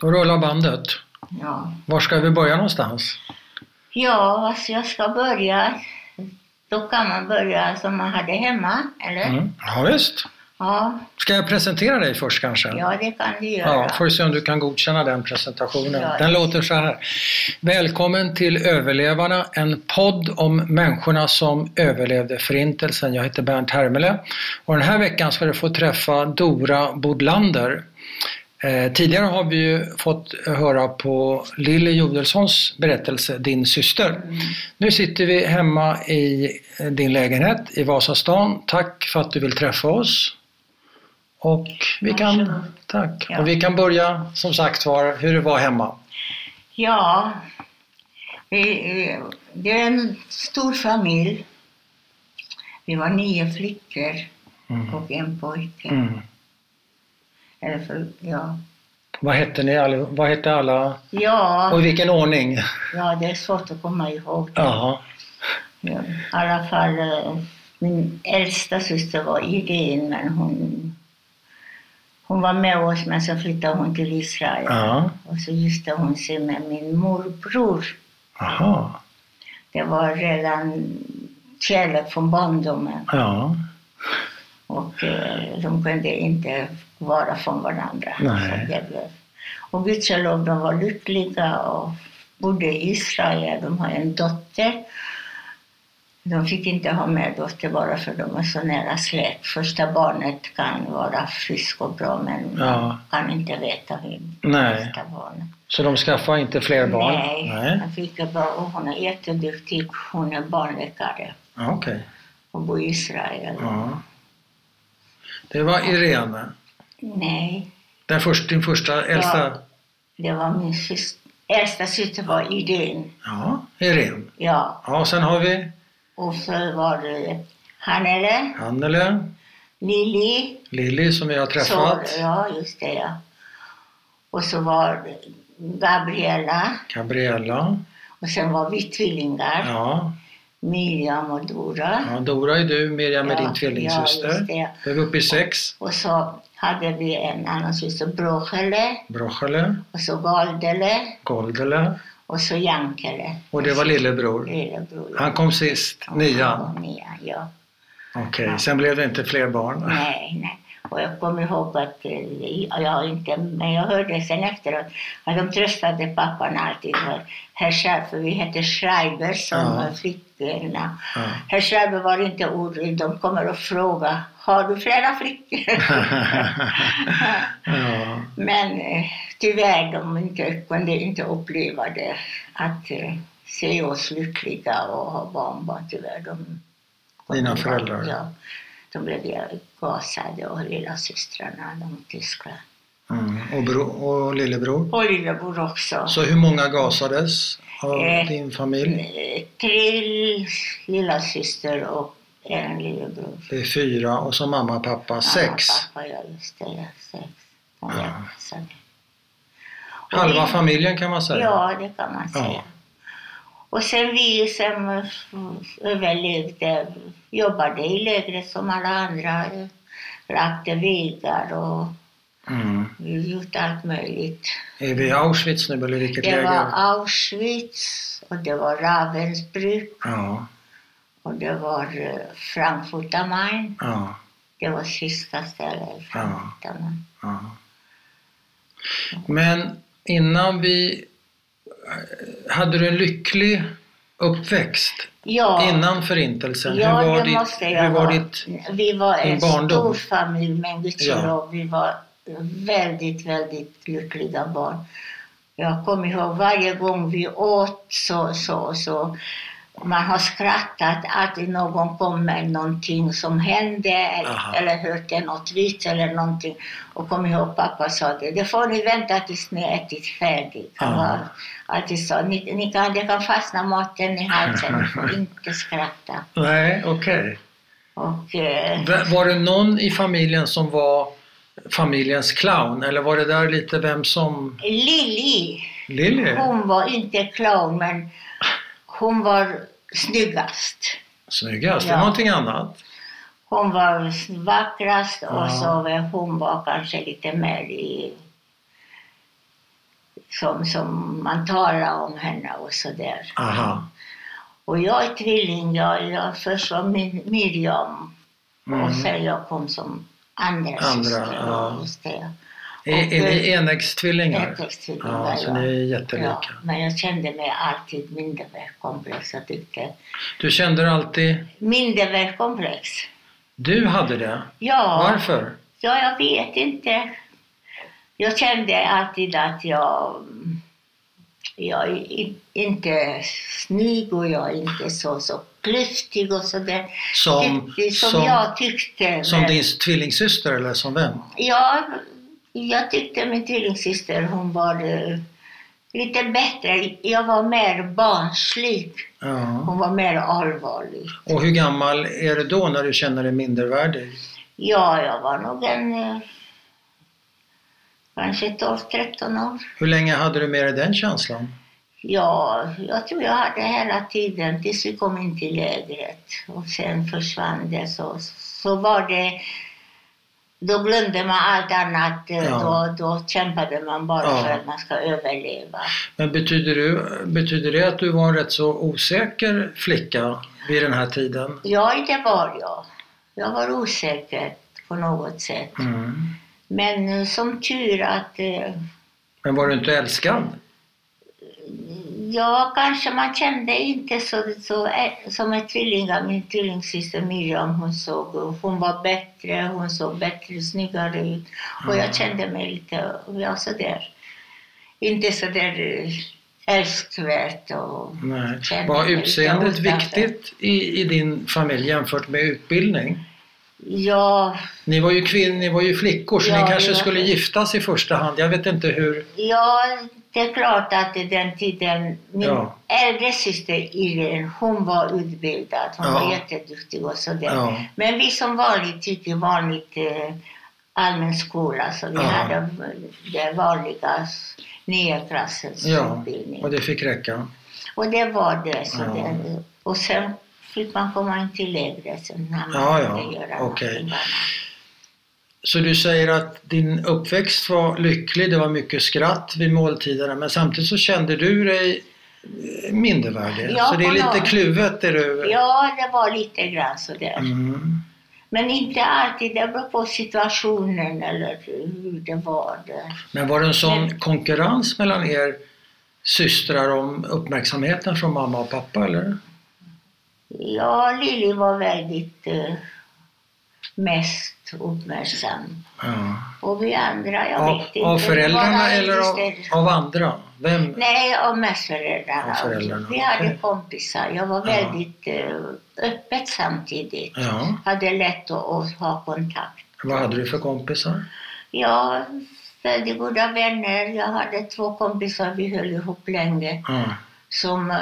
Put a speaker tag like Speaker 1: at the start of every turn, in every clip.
Speaker 1: Då rullar bandet.
Speaker 2: Ja,
Speaker 1: Var ska vi börja någonstans?
Speaker 2: ja alltså jag ska börja. Då kan man börja som man hade hemma, eller?
Speaker 1: Mm. Ja, visst.
Speaker 2: Ja,
Speaker 1: Ska jag presentera dig först kanske?
Speaker 2: ja, det kan du göra.
Speaker 1: Ja, får vi se om du kan godkänna den presentationen.
Speaker 2: Ja.
Speaker 1: Den låter så här. Välkommen till Överlevarna, en podd om människorna som överlevde Förintelsen. Jag heter Bernt Hermele och den här veckan ska du få träffa Dora Bodlander. Eh, tidigare har vi ju fått höra på Lille Jodelssons berättelse Din syster.
Speaker 2: Mm.
Speaker 1: Nu sitter vi hemma i eh, din lägenhet i Vasastan. Tack för att du vill träffa oss. Och vi kan, tack.
Speaker 2: Ja.
Speaker 1: Och vi kan börja som sagt var hur det var hemma.
Speaker 2: Ja, vi, det är en stor familj. Vi var nio flickor
Speaker 1: Mm.
Speaker 2: och en pojke.
Speaker 1: Mm.
Speaker 2: Eller för, ja.
Speaker 1: Vad hette ni alla? Vad hette alla?
Speaker 2: Ja,
Speaker 1: Och i vilken ordning?
Speaker 2: ja, det är svårt att komma ihåg. Ja, I alla fall, eh, min äldsta syster var Irene, men hon, hon var med oss, men så flyttade hon till Israel.
Speaker 1: Ja.
Speaker 2: Och så gifte hon sig med min morbror.
Speaker 1: Aha.
Speaker 2: Det var redan kärlek från barndomen.
Speaker 1: Ja.
Speaker 2: Och eh, de kunde inte vara från varandra.
Speaker 1: Nej.
Speaker 2: Och gudskelov, de var lyckliga och bodde i Israel. De har en dotter. De fick inte ha mer dotter bara för de är så nära släkt. Första barnet kan vara frisk och bra men
Speaker 1: Ja.
Speaker 2: man kan inte veta hur
Speaker 1: Nej.
Speaker 2: barnet.
Speaker 1: Så de skaffade inte fler barn?
Speaker 2: Nej,
Speaker 1: Nej.
Speaker 2: jag fick bra. Och hon är jätteduktig. Hon är barnläkare
Speaker 1: Okej.
Speaker 2: och bor i Israel.
Speaker 1: Ja. Det var Irene.
Speaker 2: Nej,
Speaker 1: Den först, din första, äldsta?
Speaker 2: Ja. det var min syster. Äldsta syster var Irene.
Speaker 1: Ja, Irene.
Speaker 2: Ja,
Speaker 1: Ja, sen har vi
Speaker 2: och så var det Hannele,
Speaker 1: Annele,
Speaker 2: Lili.
Speaker 1: Lilly som vi har
Speaker 2: Så,
Speaker 1: träffat,
Speaker 2: ja, just det ja. Och så var det Gabriella.
Speaker 1: Gabriella,
Speaker 2: Och sen var vi tvillingar.
Speaker 1: ja.
Speaker 2: Miriam och Dora.
Speaker 1: ja. Dora är du, Miriam är
Speaker 2: Ja,
Speaker 1: din tvillingsyster.
Speaker 2: Ja, just det.
Speaker 1: Då är vi uppe i sex.
Speaker 2: Och så hade vi en annan syster, Brochele.
Speaker 1: Brochele,
Speaker 2: Och så Galdele.
Speaker 1: Goldele
Speaker 2: Och så Jankele.
Speaker 1: och det var lillebror.
Speaker 2: Lillebror.
Speaker 1: Han kom sist,
Speaker 2: Han
Speaker 1: nian.
Speaker 2: var nian, ja.
Speaker 1: Okej, sen blev det inte fler barn.
Speaker 2: Nej, nej. Och jag kommer ihåg att, jag inte, men jag hörde sen efteråt att de tröstade pappan alltid. För herr Schreiber, för vi hette Schreiber som
Speaker 1: Ja.
Speaker 2: flickorna.
Speaker 1: Ja.
Speaker 2: Herr Schreiber var inte orolig, de kommer att fråga, har du flera flickor?
Speaker 1: ja.
Speaker 2: men eh, tyvärr, de inte, kunde inte uppleva det, att eh, se oss lyckliga och ha barnbarn. Tyvärr, de,
Speaker 1: Dina föräldrar?
Speaker 2: Ja. De blev gasade och lilla systrarna, de tyskar.
Speaker 1: Mm. Och, bro, och lillebror?
Speaker 2: Och lillebror också.
Speaker 1: Så hur många gasades av
Speaker 2: Eh,
Speaker 1: din familj?
Speaker 2: Tre lilla syster och en lillebror.
Speaker 1: Det är fyra och så mamma och pappa sex.
Speaker 2: Ja, pappa, ja, just det. Ja, sex. Ja,
Speaker 1: Halva familjen kan man säga.
Speaker 2: Ja, det kan man
Speaker 1: Ja.
Speaker 2: Och sen vi som eh, överlevde jobbade i lägret som alla andra. eh, Lagde vägar och
Speaker 1: Mm.
Speaker 2: gjort allt möjligt.
Speaker 1: Är vi i Auschwitz nu eller vilket
Speaker 2: Det
Speaker 1: läger?
Speaker 2: var Auschwitz och det var Ravensbrück
Speaker 1: Ja,
Speaker 2: och det var eh, Frankfurt am Main.
Speaker 1: ja,
Speaker 2: Det var sista stället, Frankfurt am Main.
Speaker 1: ja. Men innan vi... Hade du en lycklig uppväxt?
Speaker 2: Ja,
Speaker 1: Innan förintelsen?
Speaker 2: ja
Speaker 1: hur var
Speaker 2: det
Speaker 1: ditt,
Speaker 2: måste jag
Speaker 1: hur var
Speaker 2: ha.
Speaker 1: ditt...
Speaker 2: Vi var en
Speaker 1: barndom?
Speaker 2: stor familj, men gudskelov, vi var väldigt, väldigt lyckliga barn. Jag kommer ihåg varje gång vi åt så, så, så man har skrattat alltid någon kom med någonting som hände eller,
Speaker 1: Aha.
Speaker 2: eller hörde något vits eller någonting. Och kom ihåg pappa sa det, det får ni vänta tills ni ätit färdigt. Han
Speaker 1: Aha.
Speaker 2: var alltid sa, ni, ni kan, det kan fastna maten i halsen, ni får inte skratta.
Speaker 1: Nej, okej.
Speaker 2: Och, eh,
Speaker 1: Va- Var det någon i familjen som var familjens clown? Eller var det där lite vem som...
Speaker 2: Lili,
Speaker 1: Lilly?
Speaker 2: hon var inte clown men hon var snyggast.
Speaker 1: Snyggast? Det
Speaker 2: Ja.
Speaker 1: är någonting annat?
Speaker 2: Hon var vackrast
Speaker 1: Ja.
Speaker 2: och så hon var kanske lite mer i som, som man talar om henne och sådär.
Speaker 1: Aha.
Speaker 2: Och jag är tvilling. Jag, jag först var Mir- Miriam
Speaker 1: Mm.
Speaker 2: och sen jag kom som andra,
Speaker 1: Andra,
Speaker 2: syster.
Speaker 1: ja. Är, är ni enäggstvillingar?
Speaker 2: Enäggstvillingar,
Speaker 1: Ja, så ni är jättelika.
Speaker 2: Ja, men jag kände mig alltid mindervärdeskomplex. Jag tyckte
Speaker 1: Du kände alltid...
Speaker 2: mindervärdeskomplex.
Speaker 1: Du hade det?
Speaker 2: Ja,
Speaker 1: Varför?
Speaker 2: ja, jag vet inte. Jag kände alltid att jag, jag är inte snygg och jag är inte så, så klyftig och sådär.
Speaker 1: Som,
Speaker 2: som,
Speaker 1: som,
Speaker 2: jag tyckte.
Speaker 1: som din tvillingsyster eller som vem?
Speaker 2: Ja, jag tyckte min tvillingsyster hon var eh, lite bättre. Jag var mer barnslig.
Speaker 1: Ja.
Speaker 2: Hon var mer allvarlig.
Speaker 1: Och hur gammal är du då när du känner dig mindervärdig?
Speaker 2: Ja, jag var nog en eh, kanske 12-13 år.
Speaker 1: Hur länge hade du med dig den känslan?
Speaker 2: Ja, jag tror jag hade hela tiden tills vi kom in till lägret. Och sen försvann det. Så, så var det... Då glömde man allt annat. eh,
Speaker 1: Ja.
Speaker 2: Då, då kämpade man bara
Speaker 1: Ja.
Speaker 2: för att man ska överleva.
Speaker 1: Men betyder, du, betyder det att du var en rätt så osäker flicka vid den här tiden?
Speaker 2: Ja, det var jag. Jag var osäker på något sätt.
Speaker 1: Mm.
Speaker 2: Men eh, som tur att... eh,
Speaker 1: Men var du inte älskad?
Speaker 2: Ja, kanske man kände inte så, så eh, som en tvilling. Min tvillingsyster Miriam, hon, såg, hon var bättre, hon såg bättre, snyggare ut. Och jag kände mig lite, ja sådär, inte sådär eh, älskvärt och
Speaker 1: Nej. Var utseendet viktigt i, i din familj jämfört med utbildning?
Speaker 2: ja,
Speaker 1: Ni var ju kvinnor, ni var ju flickor så
Speaker 2: Ja,
Speaker 1: ni kanske
Speaker 2: var
Speaker 1: skulle giftas i första hand. Jag vet inte hur...
Speaker 2: ja, det är klart att i den tiden, min
Speaker 1: Ja.
Speaker 2: äldre syster Irene, hon var utbildad, hon
Speaker 1: Ja.
Speaker 2: var jätteduktig och sådär.
Speaker 1: Ja.
Speaker 2: Men vi som vanligt gick i vanligt eh, allmän skola så vi
Speaker 1: Ja.
Speaker 2: hade det vanliga nia klassens
Speaker 1: Ja,
Speaker 2: utbildning.
Speaker 1: och det fick räcka.
Speaker 2: Och det var det. Så det och sen fick man komma in till lägret sen när man
Speaker 1: Ja, ja,
Speaker 2: göra
Speaker 1: okej.
Speaker 2: någonting annat.
Speaker 1: Så du säger att din uppväxt var lycklig, det var mycket skratt vid måltiderna men samtidigt så kände du dig eh, mindervärdig.
Speaker 2: Ja,
Speaker 1: så det är lite
Speaker 2: något-
Speaker 1: kluvet är du...
Speaker 2: Ja, det var lite grann sådär.
Speaker 1: Mm.
Speaker 2: Men inte alltid. Det beror på situationen eller hur det var där.
Speaker 1: Men var det en sån
Speaker 2: Men-
Speaker 1: konkurrens mellan er systrar om uppmärksamheten från mamma och pappa eller?
Speaker 2: Ja, Lili var väldigt eh, mest uppmärksam.
Speaker 1: Ja.
Speaker 2: Och vi andra, jag
Speaker 1: Av,
Speaker 2: vet inte.
Speaker 1: av föräldrarna eller av, av andra? Vem?
Speaker 2: Nej, av mest föräldrarna. Vi hade kompisar. Jag var
Speaker 1: Ja.
Speaker 2: väldigt eh, öppet samtidigt.
Speaker 1: Ja.
Speaker 2: Hade lätt att, att ha kontakt.
Speaker 1: Vad hade du för kompisar?
Speaker 2: Ja, väldigt goda vänner. Jag hade två kompisar, vi höll ihop länge.
Speaker 1: Ja.
Speaker 2: Som, eh,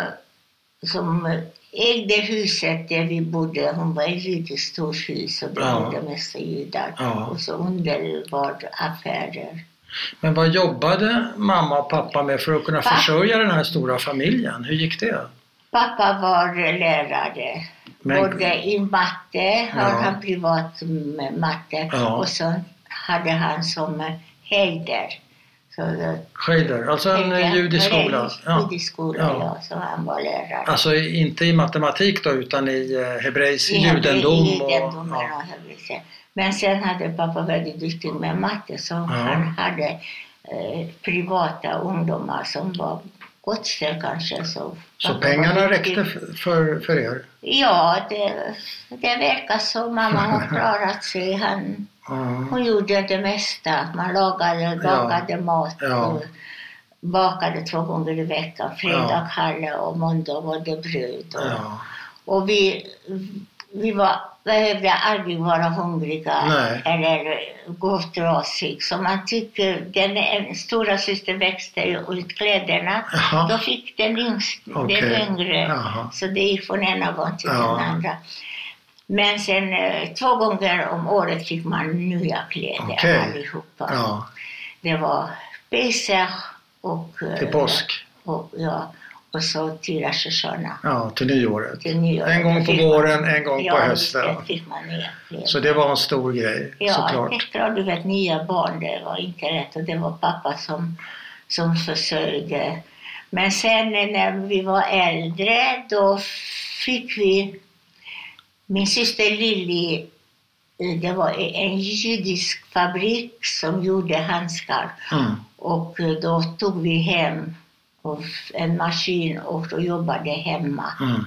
Speaker 2: som eh, ägde huset där vi bodde. Hon var i judiskt stort hus och det
Speaker 1: Ja.
Speaker 2: bodde mest judar.
Speaker 1: Ja.
Speaker 2: Och så underbart affärer.
Speaker 1: Men vad jobbade mamma och pappa med för att kunna
Speaker 2: Va?
Speaker 1: försörja den här stora familjen? Hur gick det?
Speaker 2: Pappa var lärare.
Speaker 1: Men-
Speaker 2: Både i matte, har
Speaker 1: Ja.
Speaker 2: han privat med matte
Speaker 1: Ja.
Speaker 2: och så hade han som eh, Så, eh,
Speaker 1: Skejder, alltså en
Speaker 2: Heider-
Speaker 1: judisk skola? Ja.
Speaker 2: Judisk skola,
Speaker 1: Ja.
Speaker 2: ja. Så han var lärare.
Speaker 1: Alltså inte i matematik då utan i eh, hebreisk
Speaker 2: I
Speaker 1: judendom?
Speaker 2: I
Speaker 1: och,
Speaker 2: judendomen
Speaker 1: ja.
Speaker 2: och. Men sen hade pappa väldigt duktig med matte så han hade eh, privata ungdomar som var gott ställt kanske. Så,
Speaker 1: Så pengarna räckte för, för er?
Speaker 2: Ja, det, det verkar så. Mamma har klarat sig. Han,
Speaker 1: Ja.
Speaker 2: hon gjorde det mesta. Man lagade, mat.
Speaker 1: Ja.
Speaker 2: Och bakade två gånger i veckan. Fredag halle och måndag var det bröd. Och,
Speaker 1: Ja.
Speaker 2: och vi, vi var, behövde aldrig vara hungriga
Speaker 1: Nej.
Speaker 2: eller gå trasig. Så man tycker, den en stora syster växte ut kläderna.
Speaker 1: Jaha.
Speaker 2: Då fick den yngst,
Speaker 1: Okej.
Speaker 2: den yngre,
Speaker 1: Jaha.
Speaker 2: så det gick från ena barn till
Speaker 1: Ja.
Speaker 2: den andra. Men sen eh, två gånger om året fick man nya kläder
Speaker 1: Okej.
Speaker 2: allihopa.
Speaker 1: ja.
Speaker 2: Det var Pesach och, eh,
Speaker 1: Till påsk?
Speaker 2: och, ja, och så till Rosh Hashanah.
Speaker 1: Ja, till nyåret.
Speaker 2: Till nyår.
Speaker 1: En gång på våren, en gång
Speaker 2: ja,
Speaker 1: på hösten.
Speaker 2: fick man nya kläder.
Speaker 1: Så det var en stor grej
Speaker 2: Ja,
Speaker 1: såklart.
Speaker 2: klart, du vet, nya barn, det var inte rätt. Och det var pappa som som försörjde. Men sen när vi var äldre, då fick vi... Min syster Lilly, eh, det var en judisk fabrik som gjorde handskar.
Speaker 1: Mm.
Speaker 2: Och eh, då tog vi hem en maskin och då jobbade hemma.
Speaker 1: Mm.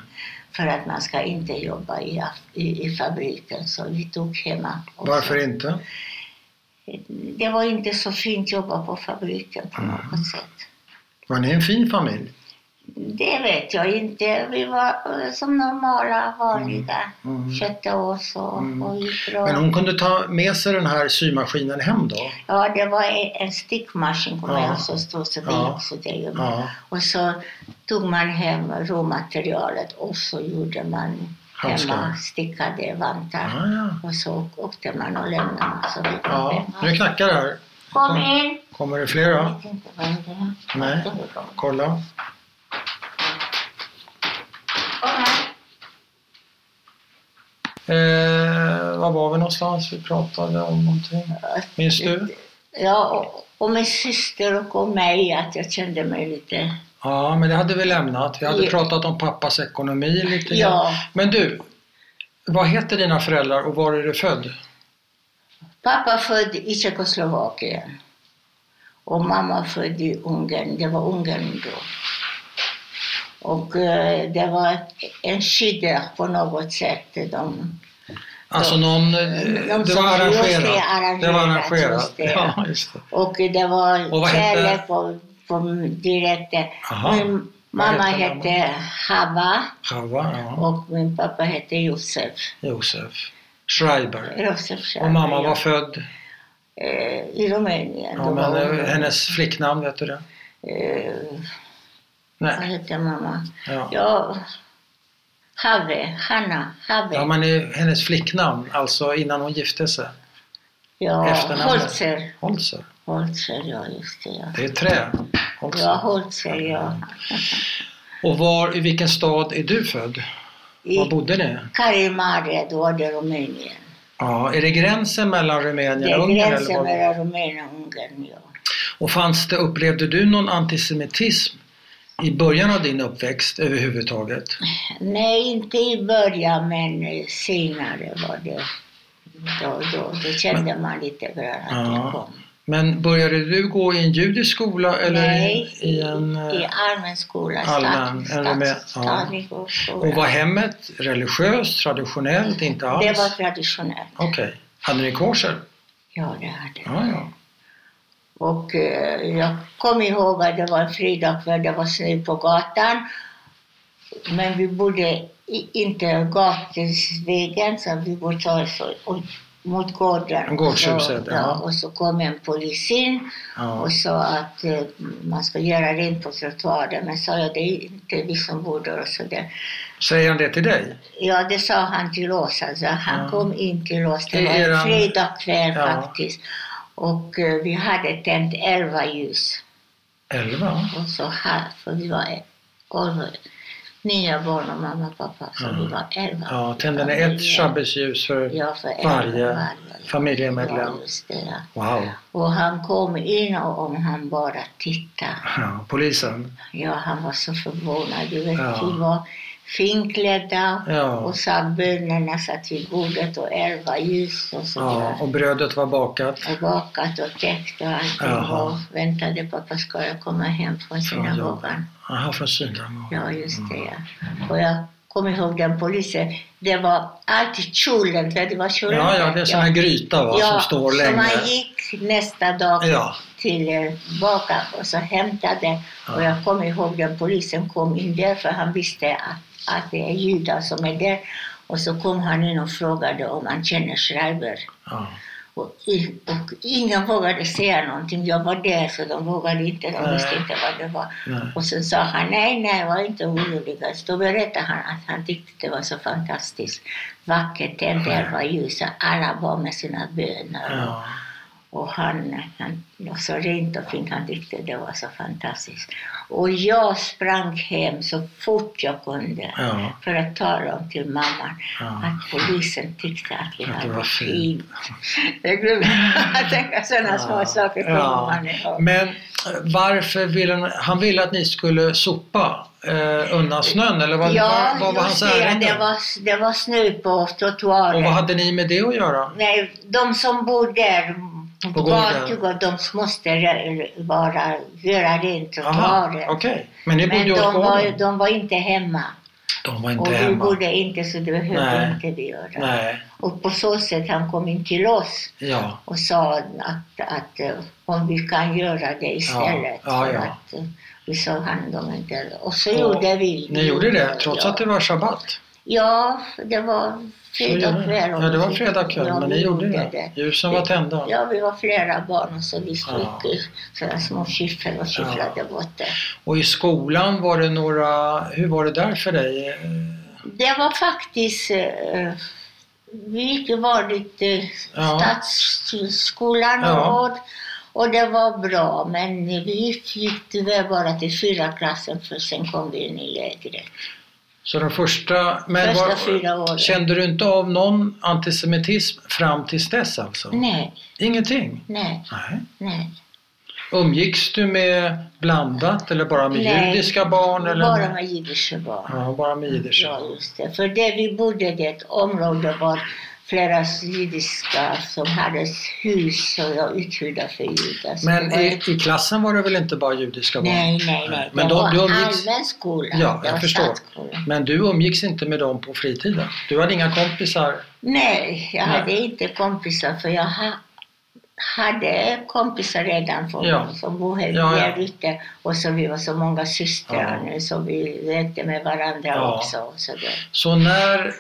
Speaker 2: För att man ska inte jobba i, i, i fabriken. Så vi tog hemma. Och
Speaker 1: Varför inte?
Speaker 2: Det var inte så fint att jobba på fabriken på
Speaker 1: Mm.
Speaker 2: något sätt.
Speaker 1: Var ni en fin familj?
Speaker 2: Det vet jag inte. Vi var som normala, vanliga.
Speaker 1: Mm.
Speaker 2: Skötte oss och,
Speaker 1: Mm.
Speaker 2: och gick bra.
Speaker 1: Men hon kunde ta med sig den här symaskinen hem då?
Speaker 2: Ja, det var en, stickmaskin kommer
Speaker 1: Ja.
Speaker 2: jag så stor så det
Speaker 1: Ja.
Speaker 2: gick så det.
Speaker 1: Ja.
Speaker 2: Och så tog man hem råmaterialet och så gjorde man hemma stickade vantar.
Speaker 1: Ja, ja.
Speaker 2: Och så åkte man och lämnade så vidare.
Speaker 1: ja. Nu knackar det här.
Speaker 2: Kom in!
Speaker 1: Kommer det fler då?
Speaker 2: Jag vet inte vad det är.
Speaker 1: Nej. Kolla.
Speaker 2: Kom här.
Speaker 1: Eh, var var vi någonstans? Vi pratade om någonting. Minns du?
Speaker 2: Ja, och, och min syster och om mig, att jag kände mig lite...
Speaker 1: Ja, men det hade vi lämnat. Vi hade
Speaker 2: Ja.
Speaker 1: pratat om pappas ekonomi lite grann.
Speaker 2: Ja,
Speaker 1: Men du, vad heter dina föräldrar och var är du född?
Speaker 2: pappa född i Tjeckoslovakien. Och mamma född i Ungern. Det var Ungern då. Och eh, det var en skidor på något sätt. De,
Speaker 1: Alltså någon, eh,
Speaker 2: De
Speaker 1: det var arrangerat. Det var arrangerat.
Speaker 2: det.
Speaker 1: Ja, det.
Speaker 2: och det var
Speaker 1: Och
Speaker 2: kärlek på, på direkt.
Speaker 1: Aha.
Speaker 2: Min mamma
Speaker 1: hette
Speaker 2: Hava
Speaker 1: Chava, ja.
Speaker 2: och min pappa hette Josef.
Speaker 1: Josef. Schreiber.
Speaker 2: Josef
Speaker 1: Och mamma
Speaker 2: ja.
Speaker 1: var född?
Speaker 2: Eh, i Rumänien.
Speaker 1: Ja, men hennes flicknamn, vet du det?
Speaker 2: Eh, vad
Speaker 1: Nej.
Speaker 2: hette mamma?
Speaker 1: Ja.
Speaker 2: Ja, Have, Hanna, Have.
Speaker 1: Ja, men hennes flicknamn, alltså innan hon gifte sig.
Speaker 2: ja,
Speaker 1: efternamnet.
Speaker 2: Holzer.
Speaker 1: Holzer.
Speaker 2: Holzer, ja just det. Ja,
Speaker 1: Det är trä. Holzer.
Speaker 2: ja Holzer, ja.
Speaker 1: Och var, i vilken stad är du född? Var
Speaker 2: I
Speaker 1: bodde ni?
Speaker 2: Karimare, då var det Rumänien.
Speaker 1: Ja, är det gränsen mellan
Speaker 2: Det
Speaker 1: Rumänien
Speaker 2: är
Speaker 1: och Ungern? Eller
Speaker 2: gränsen
Speaker 1: var...
Speaker 2: mellan Rumänien och Ungern, ja.
Speaker 1: Och fanns det, upplevde du någon antisemitism i början av din uppväxt överhuvudtaget?
Speaker 2: Nej, inte i början, men eh, senare var det. Då, då, då kände man lite grann att
Speaker 1: Ja.
Speaker 2: det kom.
Speaker 1: Men började du gå i en judisk skola eller
Speaker 2: Nej,
Speaker 1: i en... eh,
Speaker 2: i allmän skola.
Speaker 1: allmän,
Speaker 2: stat-
Speaker 1: eller med-
Speaker 2: stats-
Speaker 1: ja.
Speaker 2: skola.
Speaker 1: Och var hemmet religiöst, traditionellt, inte alls?
Speaker 2: Det var traditionellt.
Speaker 1: Okej. Hade ni kosher?
Speaker 2: Ja, det hade
Speaker 1: Ja, ja.
Speaker 2: Och eh, jag kommer ihåg att det var en fredagkväll, det var snö på gatan. Men vi bodde i, inte gatvägen, så vi bodde så, och, mot gården.
Speaker 1: Gårdshuset,
Speaker 2: så,
Speaker 1: ja.
Speaker 2: Och så kom en polis in
Speaker 1: ja.
Speaker 2: och sa att eh, man ska göra rent på trottoaren. Men sa jag, det är inte vi som bor där. Och så där.
Speaker 1: Säger han det till dig?
Speaker 2: Ja, det sa han till oss. Alltså, han
Speaker 1: Ja.
Speaker 2: kom in till oss. Det var en fredagkväll faktiskt. Och eh, vi hade tänt elva ljus.
Speaker 1: Elva?
Speaker 2: Och så här, för vi var elva, nio barn och mamma och pappa. Så
Speaker 1: Ja.
Speaker 2: vi var elva.
Speaker 1: Ja, tände ni ett shabbesljus för
Speaker 2: Ja, för elva
Speaker 1: varje familjemedlem?
Speaker 2: Ja.
Speaker 1: Wow.
Speaker 2: Och han kom in och om han bara tittade.
Speaker 1: Ja, polisen?
Speaker 2: Ja, han var så förvånad. Du vet,
Speaker 1: Ja.
Speaker 2: vi var finklädda
Speaker 1: Ja.
Speaker 2: och sa bönerna satt vid bordet och elva ljus och så
Speaker 1: ja. Och brödet var bakat?
Speaker 2: och bakat och täckt och allting och väntade pappa ska jag komma hem från synagogan.
Speaker 1: Jaha, från synagogan.
Speaker 2: Ja, just det. Ja. Och jag kommer ihåg den polisen. Det var alltid kjolen, det var kjolen.
Speaker 1: Ja, ja, det är sån här gryta va, som står länge.
Speaker 2: man gick nästa dag
Speaker 1: Ja,
Speaker 2: tillbaka och så hämtade. Och jag kommer ihåg den polisen kom in där för han visste att, att det är judar som är där. Och så kom han in och frågade om han känner Schreiber.
Speaker 1: ja.
Speaker 2: Och, och ingen vågade säga någonting. Jag var där så de vågade inte, de visste inte vad det var.
Speaker 1: Nej.
Speaker 2: Och sen sa han nej, nej, var inte orolig. Så då berättade han att han tyckte det var så fantastiskt vackert. Tände elva ljus alla var med sina böner.
Speaker 1: Ja.
Speaker 2: Och han, han var så rent och fint, han tyckte det var så fantastiskt. Och jag sprang hem så fort jag kunde
Speaker 1: Ja.
Speaker 2: för att tala om till mamman
Speaker 1: Ja.
Speaker 2: att polisen tyckte att vi
Speaker 1: Att det
Speaker 2: hade
Speaker 1: var
Speaker 2: fint. Det glömmer jag tänka sådana små saker kommer
Speaker 1: Ja.
Speaker 2: man.
Speaker 1: Men eh, varför ville han, han ville att ni skulle sopa eh, undan snön eller vad,
Speaker 2: Ja,
Speaker 1: vad, vad var hans ärende?
Speaker 2: det var, det var snö på trottoaren.
Speaker 1: Och vad hade ni med det att göra?
Speaker 2: Nej, de som bor där
Speaker 1: På
Speaker 2: på
Speaker 1: gården?
Speaker 2: gatan, de måste vara, göra rent trottoaren.
Speaker 1: okej. Men ni bodde
Speaker 2: Men de var, de var inte hemma.
Speaker 1: De var inte
Speaker 2: och vi
Speaker 1: hemma?
Speaker 2: bodde inte så det behövde
Speaker 1: Nej.
Speaker 2: inte vi göra.
Speaker 1: Nej,
Speaker 2: Och på så sätt han kom in till oss
Speaker 1: ja.
Speaker 2: och sa att, att eh, om vi kan göra det istället.
Speaker 1: Ja, ja, ja.
Speaker 2: Att, eh, vi sa hand om en del. Och så
Speaker 1: Och
Speaker 2: gjorde vi.
Speaker 1: Ni gjorde det trots att det var sabbat?
Speaker 2: Ja, det var fredag kväll.
Speaker 1: Ja, det var fredag kväll,
Speaker 2: Ja,
Speaker 1: men ni gjorde det. Ljusen var tända.
Speaker 2: Ja, vi var flera barn så vi
Speaker 1: Ja.
Speaker 2: stod sådana små skiffel och skifflade bort det.
Speaker 1: Och i skolan var det några, hur var det där för dig?
Speaker 2: Det var faktiskt, eh, vi gick ju vanligt eh,
Speaker 1: Ja.
Speaker 2: stadsskolan
Speaker 1: Ja.
Speaker 2: och, och det var bra men vi gick tyvärr bara till fyra klassen för sen kom vi in i lägret.
Speaker 1: Så de första, men
Speaker 2: Första
Speaker 1: var,
Speaker 2: fyra åren.
Speaker 1: kände du inte av någon antisemitism fram tills dess alltså?
Speaker 2: Nej,
Speaker 1: Ingenting?
Speaker 2: nej,
Speaker 1: Nej.
Speaker 2: nej.
Speaker 1: Umgicks du med blandat eller bara med
Speaker 2: Nej,
Speaker 1: judiska barn? Eller?
Speaker 2: Bara med jiddiska barn.
Speaker 1: Ja, bara med jiddiska
Speaker 2: Ja,
Speaker 1: barn.
Speaker 2: just det. För det vi bodde, det ett område var flera jiddiska som hade hus och var uthyrda för judar.
Speaker 1: Men
Speaker 2: det
Speaker 1: i, i klassen var det väl inte bara judiska barn?
Speaker 2: Nej, nej, nej.
Speaker 1: Men
Speaker 2: det
Speaker 1: de-
Speaker 2: var
Speaker 1: du umgicks-
Speaker 2: allmän skola.
Speaker 1: Ja,
Speaker 2: det
Speaker 1: jag förstår. Men du umgicks inte med dem på fritiden? Du hade inga kompisar?
Speaker 2: Nej, jag
Speaker 1: Nej.
Speaker 2: hade inte kompisar för jag ha, hade kompisar redan från,
Speaker 1: Ja.
Speaker 2: som bodde
Speaker 1: Ja, ja.
Speaker 2: där ute. Och så vi var så många systrar
Speaker 1: Ja.
Speaker 2: nu så vi lekte med varandra
Speaker 1: Ja.
Speaker 2: också. Så där.
Speaker 1: Så när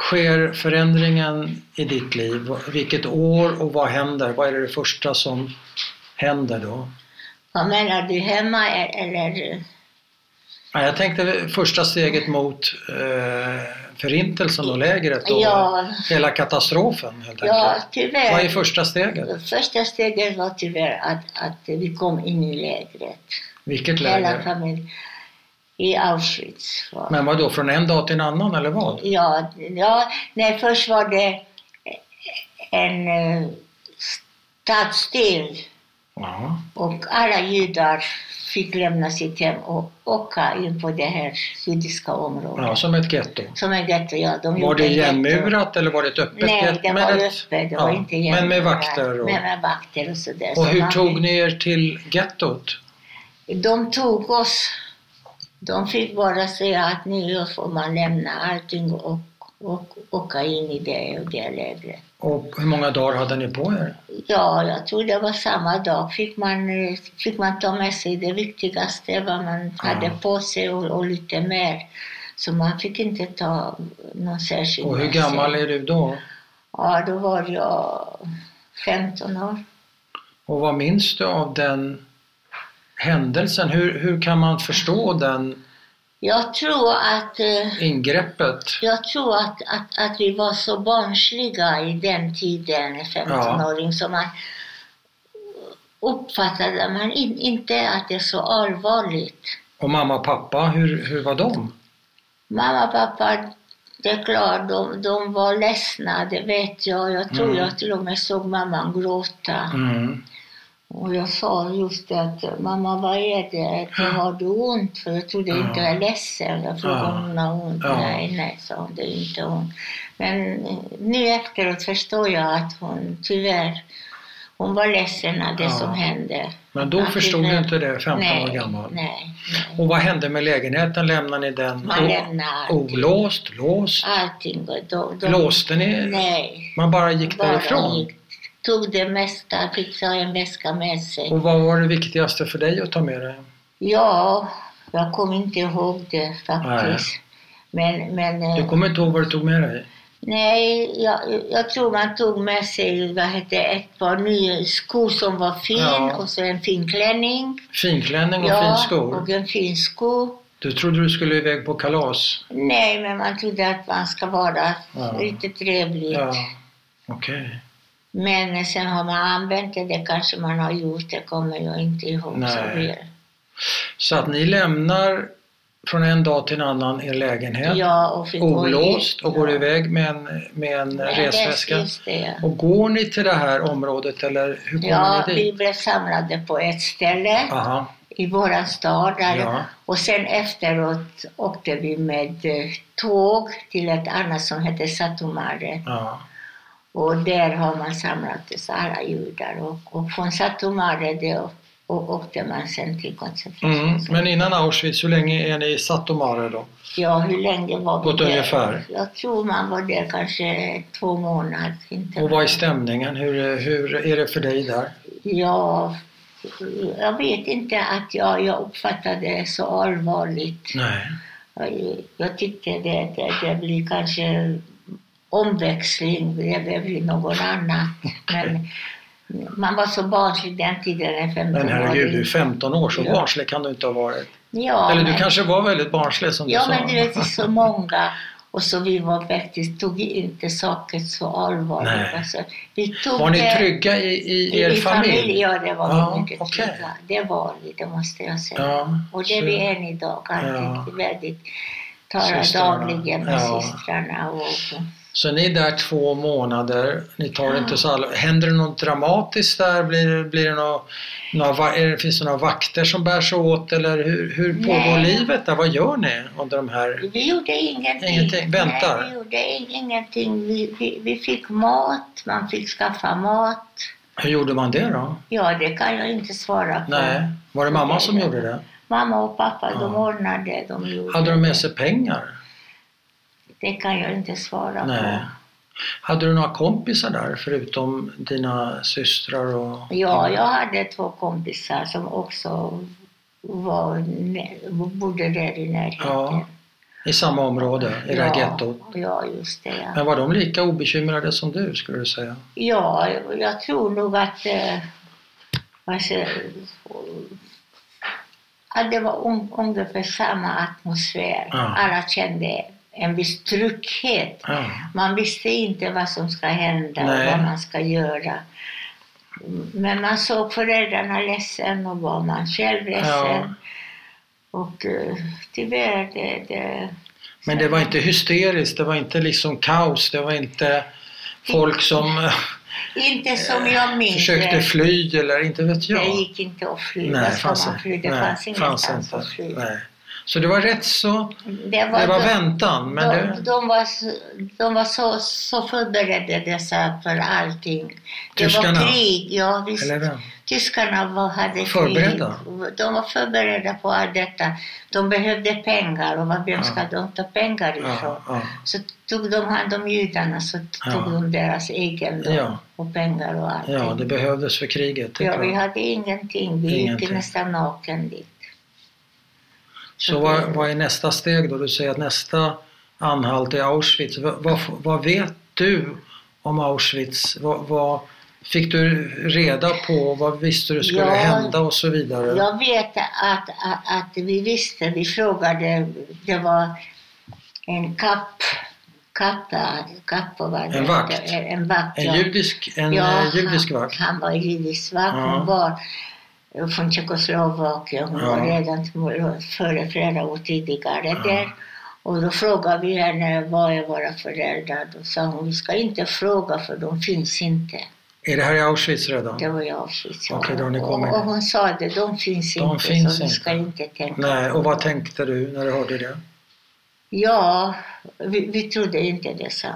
Speaker 1: sker förändringen i ditt liv? Vilket år och vad händer? Vad är det första som händer då?
Speaker 2: Vad menar du, hemma e- eller?
Speaker 1: Ja, jag tänkte första steget mot eh, förintelsen och lägret och
Speaker 2: Ja.
Speaker 1: hela katastrofen helt
Speaker 2: Ja, tyvärr.
Speaker 1: Vad är första steget?
Speaker 2: Första steget var tyvärr att, att vi kom in i lägret.
Speaker 1: Vilket
Speaker 2: Hela
Speaker 1: läger?
Speaker 2: familjen. I Auschwitz. Var.
Speaker 1: Men vad då från en dag till en annan eller vad?
Speaker 2: Ja, ja, nej, först var det en uh, stadsdel
Speaker 1: Ja.
Speaker 2: och alla judar fick lämna sitt hem och åka in på det här judiska området.
Speaker 1: ja, som ett getto.
Speaker 2: Som en getto, ja. De
Speaker 1: Var det igenmurat eller var det ett öppet
Speaker 2: Nej,
Speaker 1: getto?
Speaker 2: det
Speaker 1: Men
Speaker 2: var
Speaker 1: ett-
Speaker 2: öppet. Det
Speaker 1: ja,
Speaker 2: var inte
Speaker 1: Men med vakter och...
Speaker 2: Men med vakter och sådär.
Speaker 1: Och hur tog ni er till gettot?
Speaker 2: De tog oss. De fick bara säga att nu får man lämna allting och, och åka in i det och det lägret.
Speaker 1: Och hur många dagar hade ni på er?
Speaker 2: Ja, jag tror det var samma dag. Fick man, fick man ta med sig det viktigaste, vad man hade på sig och, och lite mer. Så man fick inte ta någon särskild
Speaker 1: Och hur gammal är du då?
Speaker 2: Ja, då var jag 15 år.
Speaker 1: Och vad minns du av den händelsen? Hur, hur kan man förstå den
Speaker 2: Jag tror att eh,
Speaker 1: ingreppet?
Speaker 2: Jag tror att, att, att vi var så barnsliga i den tiden, 15-åring, så man uppfattade man in, inte att det är så allvarligt.
Speaker 1: Och mamma och pappa, hur, hur var de?
Speaker 2: Mamma och pappa, det är klart, de, de var ledsna, det vet jag. Jag tror
Speaker 1: Mm.
Speaker 2: jag till och med såg mamman gråta.
Speaker 1: Mm.
Speaker 2: Och jag sa just det att mamma, vad är det? Har du ont? För jag trodde inte jag är ledsen. Jag frågade om hon har ont. Nej, nej, sa hon, det är inte ont. Men nu efteråt förstår jag att hon tyvärr, hon var ledsen av det
Speaker 1: Ja.
Speaker 2: som hände.
Speaker 1: Men då
Speaker 2: Att
Speaker 1: förstod
Speaker 2: det-
Speaker 1: du inte det, 15
Speaker 2: nej,
Speaker 1: år gammal?
Speaker 2: Nej, nej.
Speaker 1: Och vad hände med lägenheten? Lämnade ni den
Speaker 2: Man allting.
Speaker 1: olåst, låst?
Speaker 2: Allting. De, de,
Speaker 1: Låste ni?
Speaker 2: Nej.
Speaker 1: Man bara gick
Speaker 2: bara
Speaker 1: därifrån?
Speaker 2: gick. Tog det mesta, fick ta en väska med sig.
Speaker 1: Och vad var det viktigaste för dig att ta med dig?
Speaker 2: Ja, jag kommer inte ihåg det faktiskt. Men, men eh,
Speaker 1: Du kommer inte ihåg vad du tog med dig?
Speaker 2: nej, jag, jag tror man tog med sig vad heter, ett par nya skor som var fin
Speaker 1: Ja.
Speaker 2: och så en fin klänning.
Speaker 1: Finklänning och
Speaker 2: ja,
Speaker 1: finskor?
Speaker 2: och en fin sko.
Speaker 1: Du trodde du skulle iväg på kalas?
Speaker 2: Nej, men man trodde att man ska vara
Speaker 1: Ja.
Speaker 2: lite trevlig.
Speaker 1: Ja, okej.
Speaker 2: Men sen har man använt det, det kanske man har gjort, det kommer jag inte ihåg
Speaker 1: Nej.
Speaker 2: så väl.
Speaker 1: Så att ni lämnar från en dag till en annan er lägenhet
Speaker 2: Ja, och
Speaker 1: olåst och går
Speaker 2: Ja.
Speaker 1: iväg med en, med en
Speaker 2: Med
Speaker 1: resväska.
Speaker 2: Det, ja.
Speaker 1: Och går ni till det här området eller hur kommer
Speaker 2: Ja,
Speaker 1: ni
Speaker 2: vi
Speaker 1: dit?
Speaker 2: blev samlade på ett ställe
Speaker 1: Aha,
Speaker 2: i våran stad. Där.
Speaker 1: ja,
Speaker 2: Och sen efteråt åkte vi med eh, tåg till ett annat som heter Satomare.
Speaker 1: ja.
Speaker 2: Och där har man samlat alla judar. Och, och från Satomare det, och åkte man sen till
Speaker 1: Mm.
Speaker 2: koncentrationslägret.
Speaker 1: Men innan Auschwitz, hur länge är ni i Satomare då?
Speaker 2: Ja, hur länge var vi
Speaker 1: På
Speaker 2: där?
Speaker 1: ungefär.
Speaker 2: Jag tror man var där kanske två månader. Inte
Speaker 1: Och vad är stämningen? Hur, hur är det för dig där?
Speaker 2: Ja, jag vet inte att jag, jag uppfattade det så allvarligt.
Speaker 1: Nej.
Speaker 2: Jag, jag tyckte det, det, det blir kanske omväxling, det blir något annat. Men man var så barnslig den tiden, en 15
Speaker 1: Men herregud, du är 15 år, så
Speaker 2: Ja.
Speaker 1: barnslig kan du inte ha varit.
Speaker 2: Ja,
Speaker 1: Eller du
Speaker 2: men,
Speaker 1: kanske var väldigt barnslig som du
Speaker 2: ja,
Speaker 1: sa.
Speaker 2: men du vet, det är så många. Och så vi var faktiskt, tog inte saker så allvarligt. Alltså, vi tog
Speaker 1: Var ni trygga i, i er familj?
Speaker 2: Ja, det var
Speaker 1: Ja,
Speaker 2: vi mycket
Speaker 1: okej.
Speaker 2: trygga. Det var vi, det måste jag säga.
Speaker 1: Ja,
Speaker 2: och det är
Speaker 1: så-
Speaker 2: vi än idag. Alltid
Speaker 1: Ja.
Speaker 2: väldigt talar dagligen med
Speaker 1: Ja.
Speaker 2: systrarna. Och,
Speaker 1: Så ni är där två månader, ni tar det
Speaker 2: Ja.
Speaker 1: inte så allvarligt. Händer det något dramatiskt där? Blir, blir det några, det, finns det några vakter som bär sig åt eller hur, hur pågår
Speaker 2: Nej.
Speaker 1: livet där? Vad gör ni under de här...
Speaker 2: vi gjorde ingenting.
Speaker 1: Ingenting, väntar.
Speaker 2: Nej, vi gjorde in- ingenting. Vi, vi, vi fick mat, man fick skaffa mat.
Speaker 1: Hur gjorde man det då?
Speaker 2: Ja, det kan jag inte svara på.
Speaker 1: Nej, var det mamma som gjorde det?
Speaker 2: Mamma och pappa, de
Speaker 1: Ja.
Speaker 2: ordnade. De gjorde
Speaker 1: Hade de
Speaker 2: det.
Speaker 1: med sig pengar?
Speaker 2: Det kan jag inte svara
Speaker 1: Nej.
Speaker 2: på.
Speaker 1: Hade du några kompisar där förutom dina systrar och...
Speaker 2: Ja, jag hade två kompisar som också var, bodde där i närheten.
Speaker 1: Ja, I samma område, i det här gettot?
Speaker 2: Ja, just det. Ja.
Speaker 1: Men var de lika obekymrade som du skulle du säga?
Speaker 2: ja, jag tror nog att, alltså, att det var un, ungefär samma atmosfär.
Speaker 1: Ja.
Speaker 2: Alla kände en viss trygghet.
Speaker 1: Ja.
Speaker 2: Man visste inte vad som ska hända
Speaker 1: Nej.
Speaker 2: och vad man ska göra. Men man såg föräldrarna ledsen och var man själv ledsen.
Speaker 1: Ja.
Speaker 2: Och uh, tyvärr, det... det
Speaker 1: Men det var inte hysteriskt, det var inte liksom kaos, det var inte folk som eh,
Speaker 2: Inte som jag minns
Speaker 1: försökte fly eller inte vet jag.
Speaker 2: Det gick inte att fly.
Speaker 1: Nej, fanns,
Speaker 2: man fly? Det
Speaker 1: nej,
Speaker 2: fanns ingenstans
Speaker 1: inte.
Speaker 2: att fly.
Speaker 1: Nej. Så det var rätt så,
Speaker 2: Det var,
Speaker 1: det var
Speaker 2: de,
Speaker 1: väntan. Men
Speaker 2: de,
Speaker 1: det,
Speaker 2: de var, så- de var så, så förberedda för allting. Det
Speaker 1: Tyskarna?
Speaker 2: var krig, ja visst. Tyskarna var, hade
Speaker 1: Förberedda?
Speaker 2: krig. De var förberedda på allt detta. De behövde pengar och vem
Speaker 1: Ja.
Speaker 2: ska de ta pengar ifrån?
Speaker 1: Ja, ja.
Speaker 2: Så tog de hand om judarna så
Speaker 1: Ja.
Speaker 2: tog de deras egendom
Speaker 1: Ja.
Speaker 2: och pengar och allting.
Speaker 1: ja, det behövdes för kriget.
Speaker 2: Ja, vi hade ingenting. Vi
Speaker 1: Ingenting.
Speaker 2: gick nästan naken dit.
Speaker 1: Så vad, vad är nästa steg då? Du säger att nästa anhalt är Auschwitz. Vad, vad, vad vet du om Auschwitz? Vad, fick du reda på? Vad visste du skulle
Speaker 2: Ja,
Speaker 1: hända och så vidare?
Speaker 2: Jag vet att, att, att vi visste, vi frågade, det var en kapp, kappa, kappa var det?
Speaker 1: En vakt?
Speaker 2: En, en vakt,
Speaker 1: En
Speaker 2: ja.
Speaker 1: judisk, en
Speaker 2: ja,
Speaker 1: eh, judisk
Speaker 2: han,
Speaker 1: vakt?
Speaker 2: Han var judisk vakt.
Speaker 1: Ja.
Speaker 2: Hon var från Tjeckoslovakien. Hon
Speaker 1: Ja.
Speaker 2: var redan före flera år tidigare
Speaker 1: Ja.
Speaker 2: där. Och då frågade vi henne, vad är våra föräldrar? Då sa hon, vi ska inte fråga för de finns inte.
Speaker 1: Är det här i Auschwitz redan?
Speaker 2: Det var i Auschwitz.
Speaker 1: Okej, då ni
Speaker 2: och, och hon sa det, de finns
Speaker 1: De
Speaker 2: inte
Speaker 1: finns
Speaker 2: så vi
Speaker 1: inte.
Speaker 2: ska inte tänka
Speaker 1: Nej, och vad tänkte du när du hörde det?
Speaker 2: Ja, vi, vi trodde inte det sa.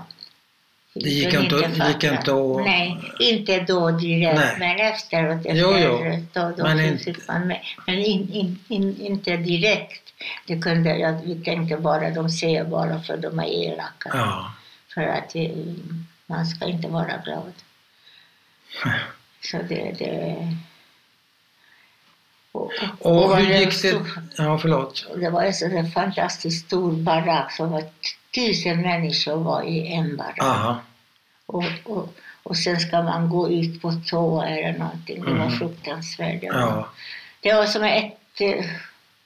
Speaker 1: Det gick inte- det gick inte att-
Speaker 2: Nej, inte då direkt,
Speaker 1: Nej.
Speaker 2: men efteråt. Efter,
Speaker 1: Jo, jo.
Speaker 2: Då, då
Speaker 1: Men inte-
Speaker 2: man med. Men in, in, in, inte direkt. Det kunde, jag, vi tänkte bara, de säger bara för de är elaka.
Speaker 1: Ja.
Speaker 2: För att vi, man ska inte vara glad. Så det... det och,
Speaker 1: Och
Speaker 2: var
Speaker 1: hur gick det?
Speaker 2: stor-
Speaker 1: Ja, förlåt.
Speaker 2: det var en sån fantastiskt stor barack som var tusen människor var i en barack. Och, och, och sen ska man gå ut på toa eller någonting. Det var
Speaker 1: Mhm.
Speaker 2: fruktansvärt. Det var,
Speaker 1: Ja.
Speaker 2: det var som ett... eh,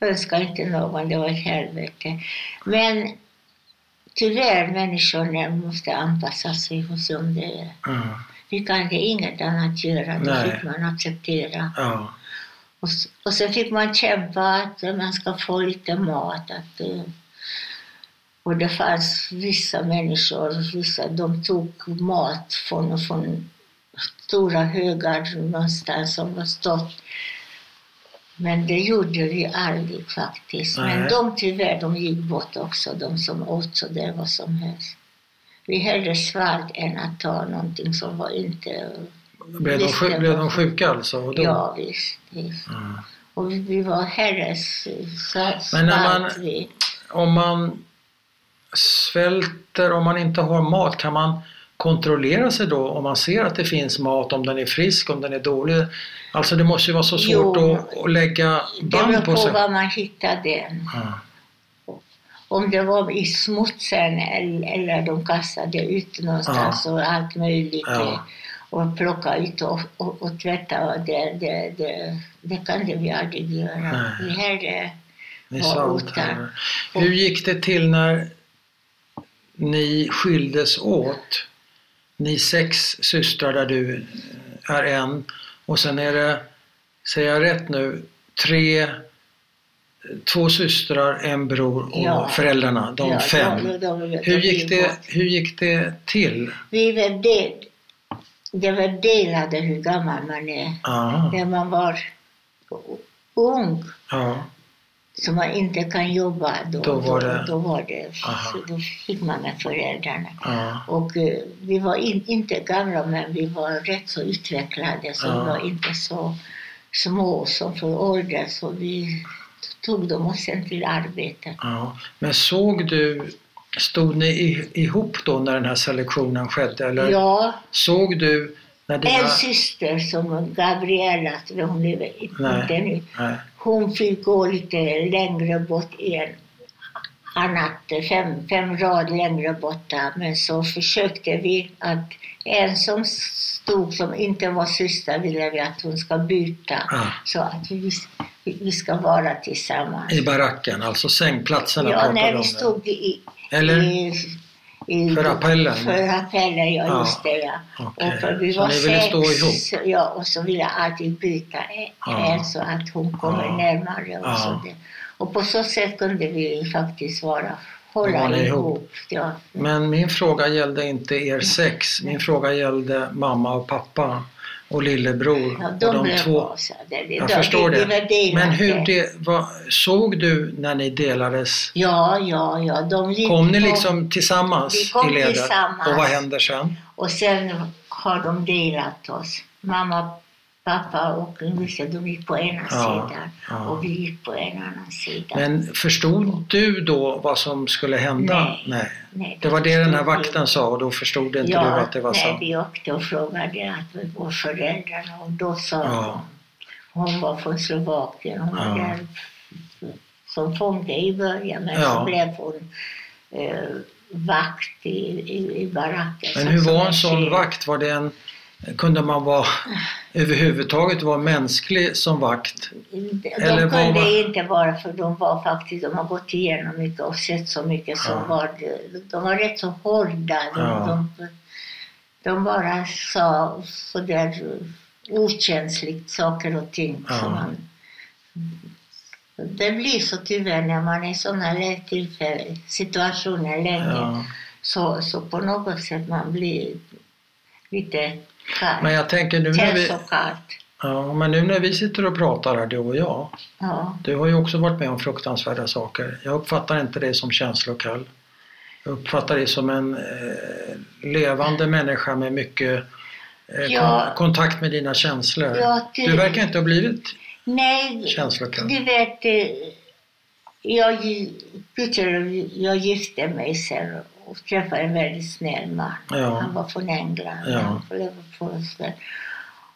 Speaker 2: önskar inte någon, det var ett helvete. Men tyvärr, människorna måste anpassa sig hos som det är.
Speaker 1: Mm.
Speaker 2: Vi kan det inget annat göra, det
Speaker 1: Nej.
Speaker 2: fick man acceptera.
Speaker 1: Ja.
Speaker 2: Och, och så fick man kämpa att man ska få lite mat. Att, eh, och det fanns vissa människor, vissa, de tog mat från, från stora högar någonstans som var stått. Men det gjorde vi aldrig faktiskt. Men
Speaker 1: Nej.
Speaker 2: de tyvärr, de gick bort också, de som åt så det vad som helst. Vi hellre svalt än att ta någonting som var inte...
Speaker 1: Blev, de sjuk, blev de sjuka alltså? Då?
Speaker 2: Ja, visst. visst.
Speaker 1: Mm.
Speaker 2: Och vi, vi var herres så
Speaker 1: Men när man-
Speaker 2: svalt vi.
Speaker 1: Om man svälter, om man inte har mat, kan man kontrollera sig då om man ser att det finns mat, om den är frisk, om den är dålig? Alltså det måste ju vara så svårt
Speaker 2: Jo.
Speaker 1: att, att lägga
Speaker 2: Det
Speaker 1: band
Speaker 2: beror
Speaker 1: på
Speaker 2: på
Speaker 1: sig.
Speaker 2: var man hittade den.
Speaker 1: Ja.
Speaker 2: Om det var i smutsen eller, eller de kastade ut någonstans och allt möjligt.
Speaker 1: Ja.
Speaker 2: eh, Och plocka ut och, och, och tvätta. Och det, det, det, det kan det vi aldrig göra.
Speaker 1: Nej.
Speaker 2: Vi hellre
Speaker 1: Ni
Speaker 2: var
Speaker 1: svalt
Speaker 2: utan.
Speaker 1: här. Hur gick det till när ni skildes åt? Ni sex systrar där du är en och sen är det, säger jag rätt nu, tre, två systrar, en bror och
Speaker 2: Ja.
Speaker 1: föräldrarna, de
Speaker 2: Ja,
Speaker 1: fem.
Speaker 2: de- de- de-
Speaker 1: hur, gick det,
Speaker 2: bort.
Speaker 1: hur gick det till?
Speaker 2: Vi var del, det var delade hur gammal man är.
Speaker 1: Aha,
Speaker 2: När man var ung,
Speaker 1: ja,
Speaker 2: så man inte kan jobba, då,
Speaker 1: Då var det-
Speaker 2: då, var det
Speaker 1: Aha.
Speaker 2: då fick man med föräldrarna.
Speaker 1: ja,
Speaker 2: Och eh, vi var in, inte gamla, men vi var rätt så utvecklade, så
Speaker 1: Ja.
Speaker 2: vi var inte så små som för ålder, så vi tog dem och sen till arbetet.
Speaker 1: Men såg du, stod ni ihop då när den här selektionen skedde? Eller
Speaker 2: Ja,
Speaker 1: såg du när dina...
Speaker 2: en syster som Gabriella, hon lever inte nu. Hon fick gå lite längre bort en annat, fem, fem rad längre borta. Men så försökte vi att en som stod som inte var syster ville vi att hon ska byta.
Speaker 1: Ja.
Speaker 2: Så att vi, vi ska vara tillsammans.
Speaker 1: I baracken, alltså sängplatserna
Speaker 2: Ja, när vi stod i,
Speaker 1: Eller?
Speaker 2: i, i
Speaker 1: För appellen?
Speaker 2: För appellen, ja,
Speaker 1: Ja,
Speaker 2: just det ja.
Speaker 1: okej.
Speaker 2: Och för vi
Speaker 1: Så
Speaker 2: var
Speaker 1: ni ville stå
Speaker 2: sex, ja, och så ville jag alltid byta en,
Speaker 1: Ja.
Speaker 2: så att hon kommer
Speaker 1: Ja.
Speaker 2: närmare. Och, så det. och på så sätt kunde vi faktiskt vara, hålla
Speaker 1: ihop.
Speaker 2: ihop. Ja.
Speaker 1: Men min fråga gällde inte er sex. Min fråga gällde mamma och pappa och lillebror.
Speaker 2: Ja,
Speaker 1: och
Speaker 2: de
Speaker 1: de
Speaker 2: blev
Speaker 1: två.
Speaker 2: avsade. Det,
Speaker 1: Jag
Speaker 2: de,
Speaker 1: förstår
Speaker 2: det.
Speaker 1: det.
Speaker 2: delade.
Speaker 1: Men hur det, vad, såg du när ni delades?
Speaker 2: Ja, ja, ja. De
Speaker 1: Kom ni liksom tillsammans
Speaker 2: kom
Speaker 1: i
Speaker 2: tillsammans.
Speaker 1: Och vad händer sen?
Speaker 2: Och sen har de delat oss. Mamma, pappa och vissa de gick på ena
Speaker 1: Ja,
Speaker 2: sidan
Speaker 1: ja.
Speaker 2: och vi gick på en annan sida.
Speaker 1: Men förstod du då vad som skulle hända?
Speaker 2: Nej. Nej,
Speaker 1: Det var det den här vakten sa och då förstod inte
Speaker 2: ja,
Speaker 1: du att det var
Speaker 2: nej,
Speaker 1: sant?
Speaker 2: vi åkte och frågade att var föräldrarna och då sa
Speaker 1: Ja.
Speaker 2: hon, hon var från Slovakien, hon var
Speaker 1: Ja.
Speaker 2: där som fånge i början men
Speaker 1: Ja.
Speaker 2: så blev hon eh, vakt i, i, i baracken.
Speaker 1: Men hur var en sån vakt? Var det en, kunde man vara överhuvudtaget vara mänsklig som vakt?
Speaker 2: De
Speaker 1: Eller
Speaker 2: kunde
Speaker 1: var-
Speaker 2: inte vara för de var faktiskt, de har gått igenom mycket och sett så mycket som
Speaker 1: Ja.
Speaker 2: var, de var rätt så hårda. De,
Speaker 1: Ja.
Speaker 2: de, de bara sa sådär okänsligt saker och ting.
Speaker 1: Ja.
Speaker 2: Som man, det blir så tyvärr när man är i sådana situationer länge.
Speaker 1: Ja.
Speaker 2: Så, så på något sätt man blir lite kall.
Speaker 1: Men jag tänker nu när vi, ja, men nu när vi sitter och pratar här, du och jag.
Speaker 2: Ja.
Speaker 1: Du har ju också varit med om fruktansvärda saker. Jag uppfattar inte dig som känslokall. Jag uppfattar dig som en eh, levande människa med mycket eh,
Speaker 2: Ja.
Speaker 1: kon- kontakt med dina känslor.
Speaker 2: Ja, det-
Speaker 1: Du verkar inte ha blivit
Speaker 2: Nej,
Speaker 1: känslokall.
Speaker 2: du vet, eh, jag, jag gifte mig sen och träffade en väldigt snäll man.
Speaker 1: Ja.
Speaker 2: Han var från England,
Speaker 1: Ja.
Speaker 2: han var Liverpool.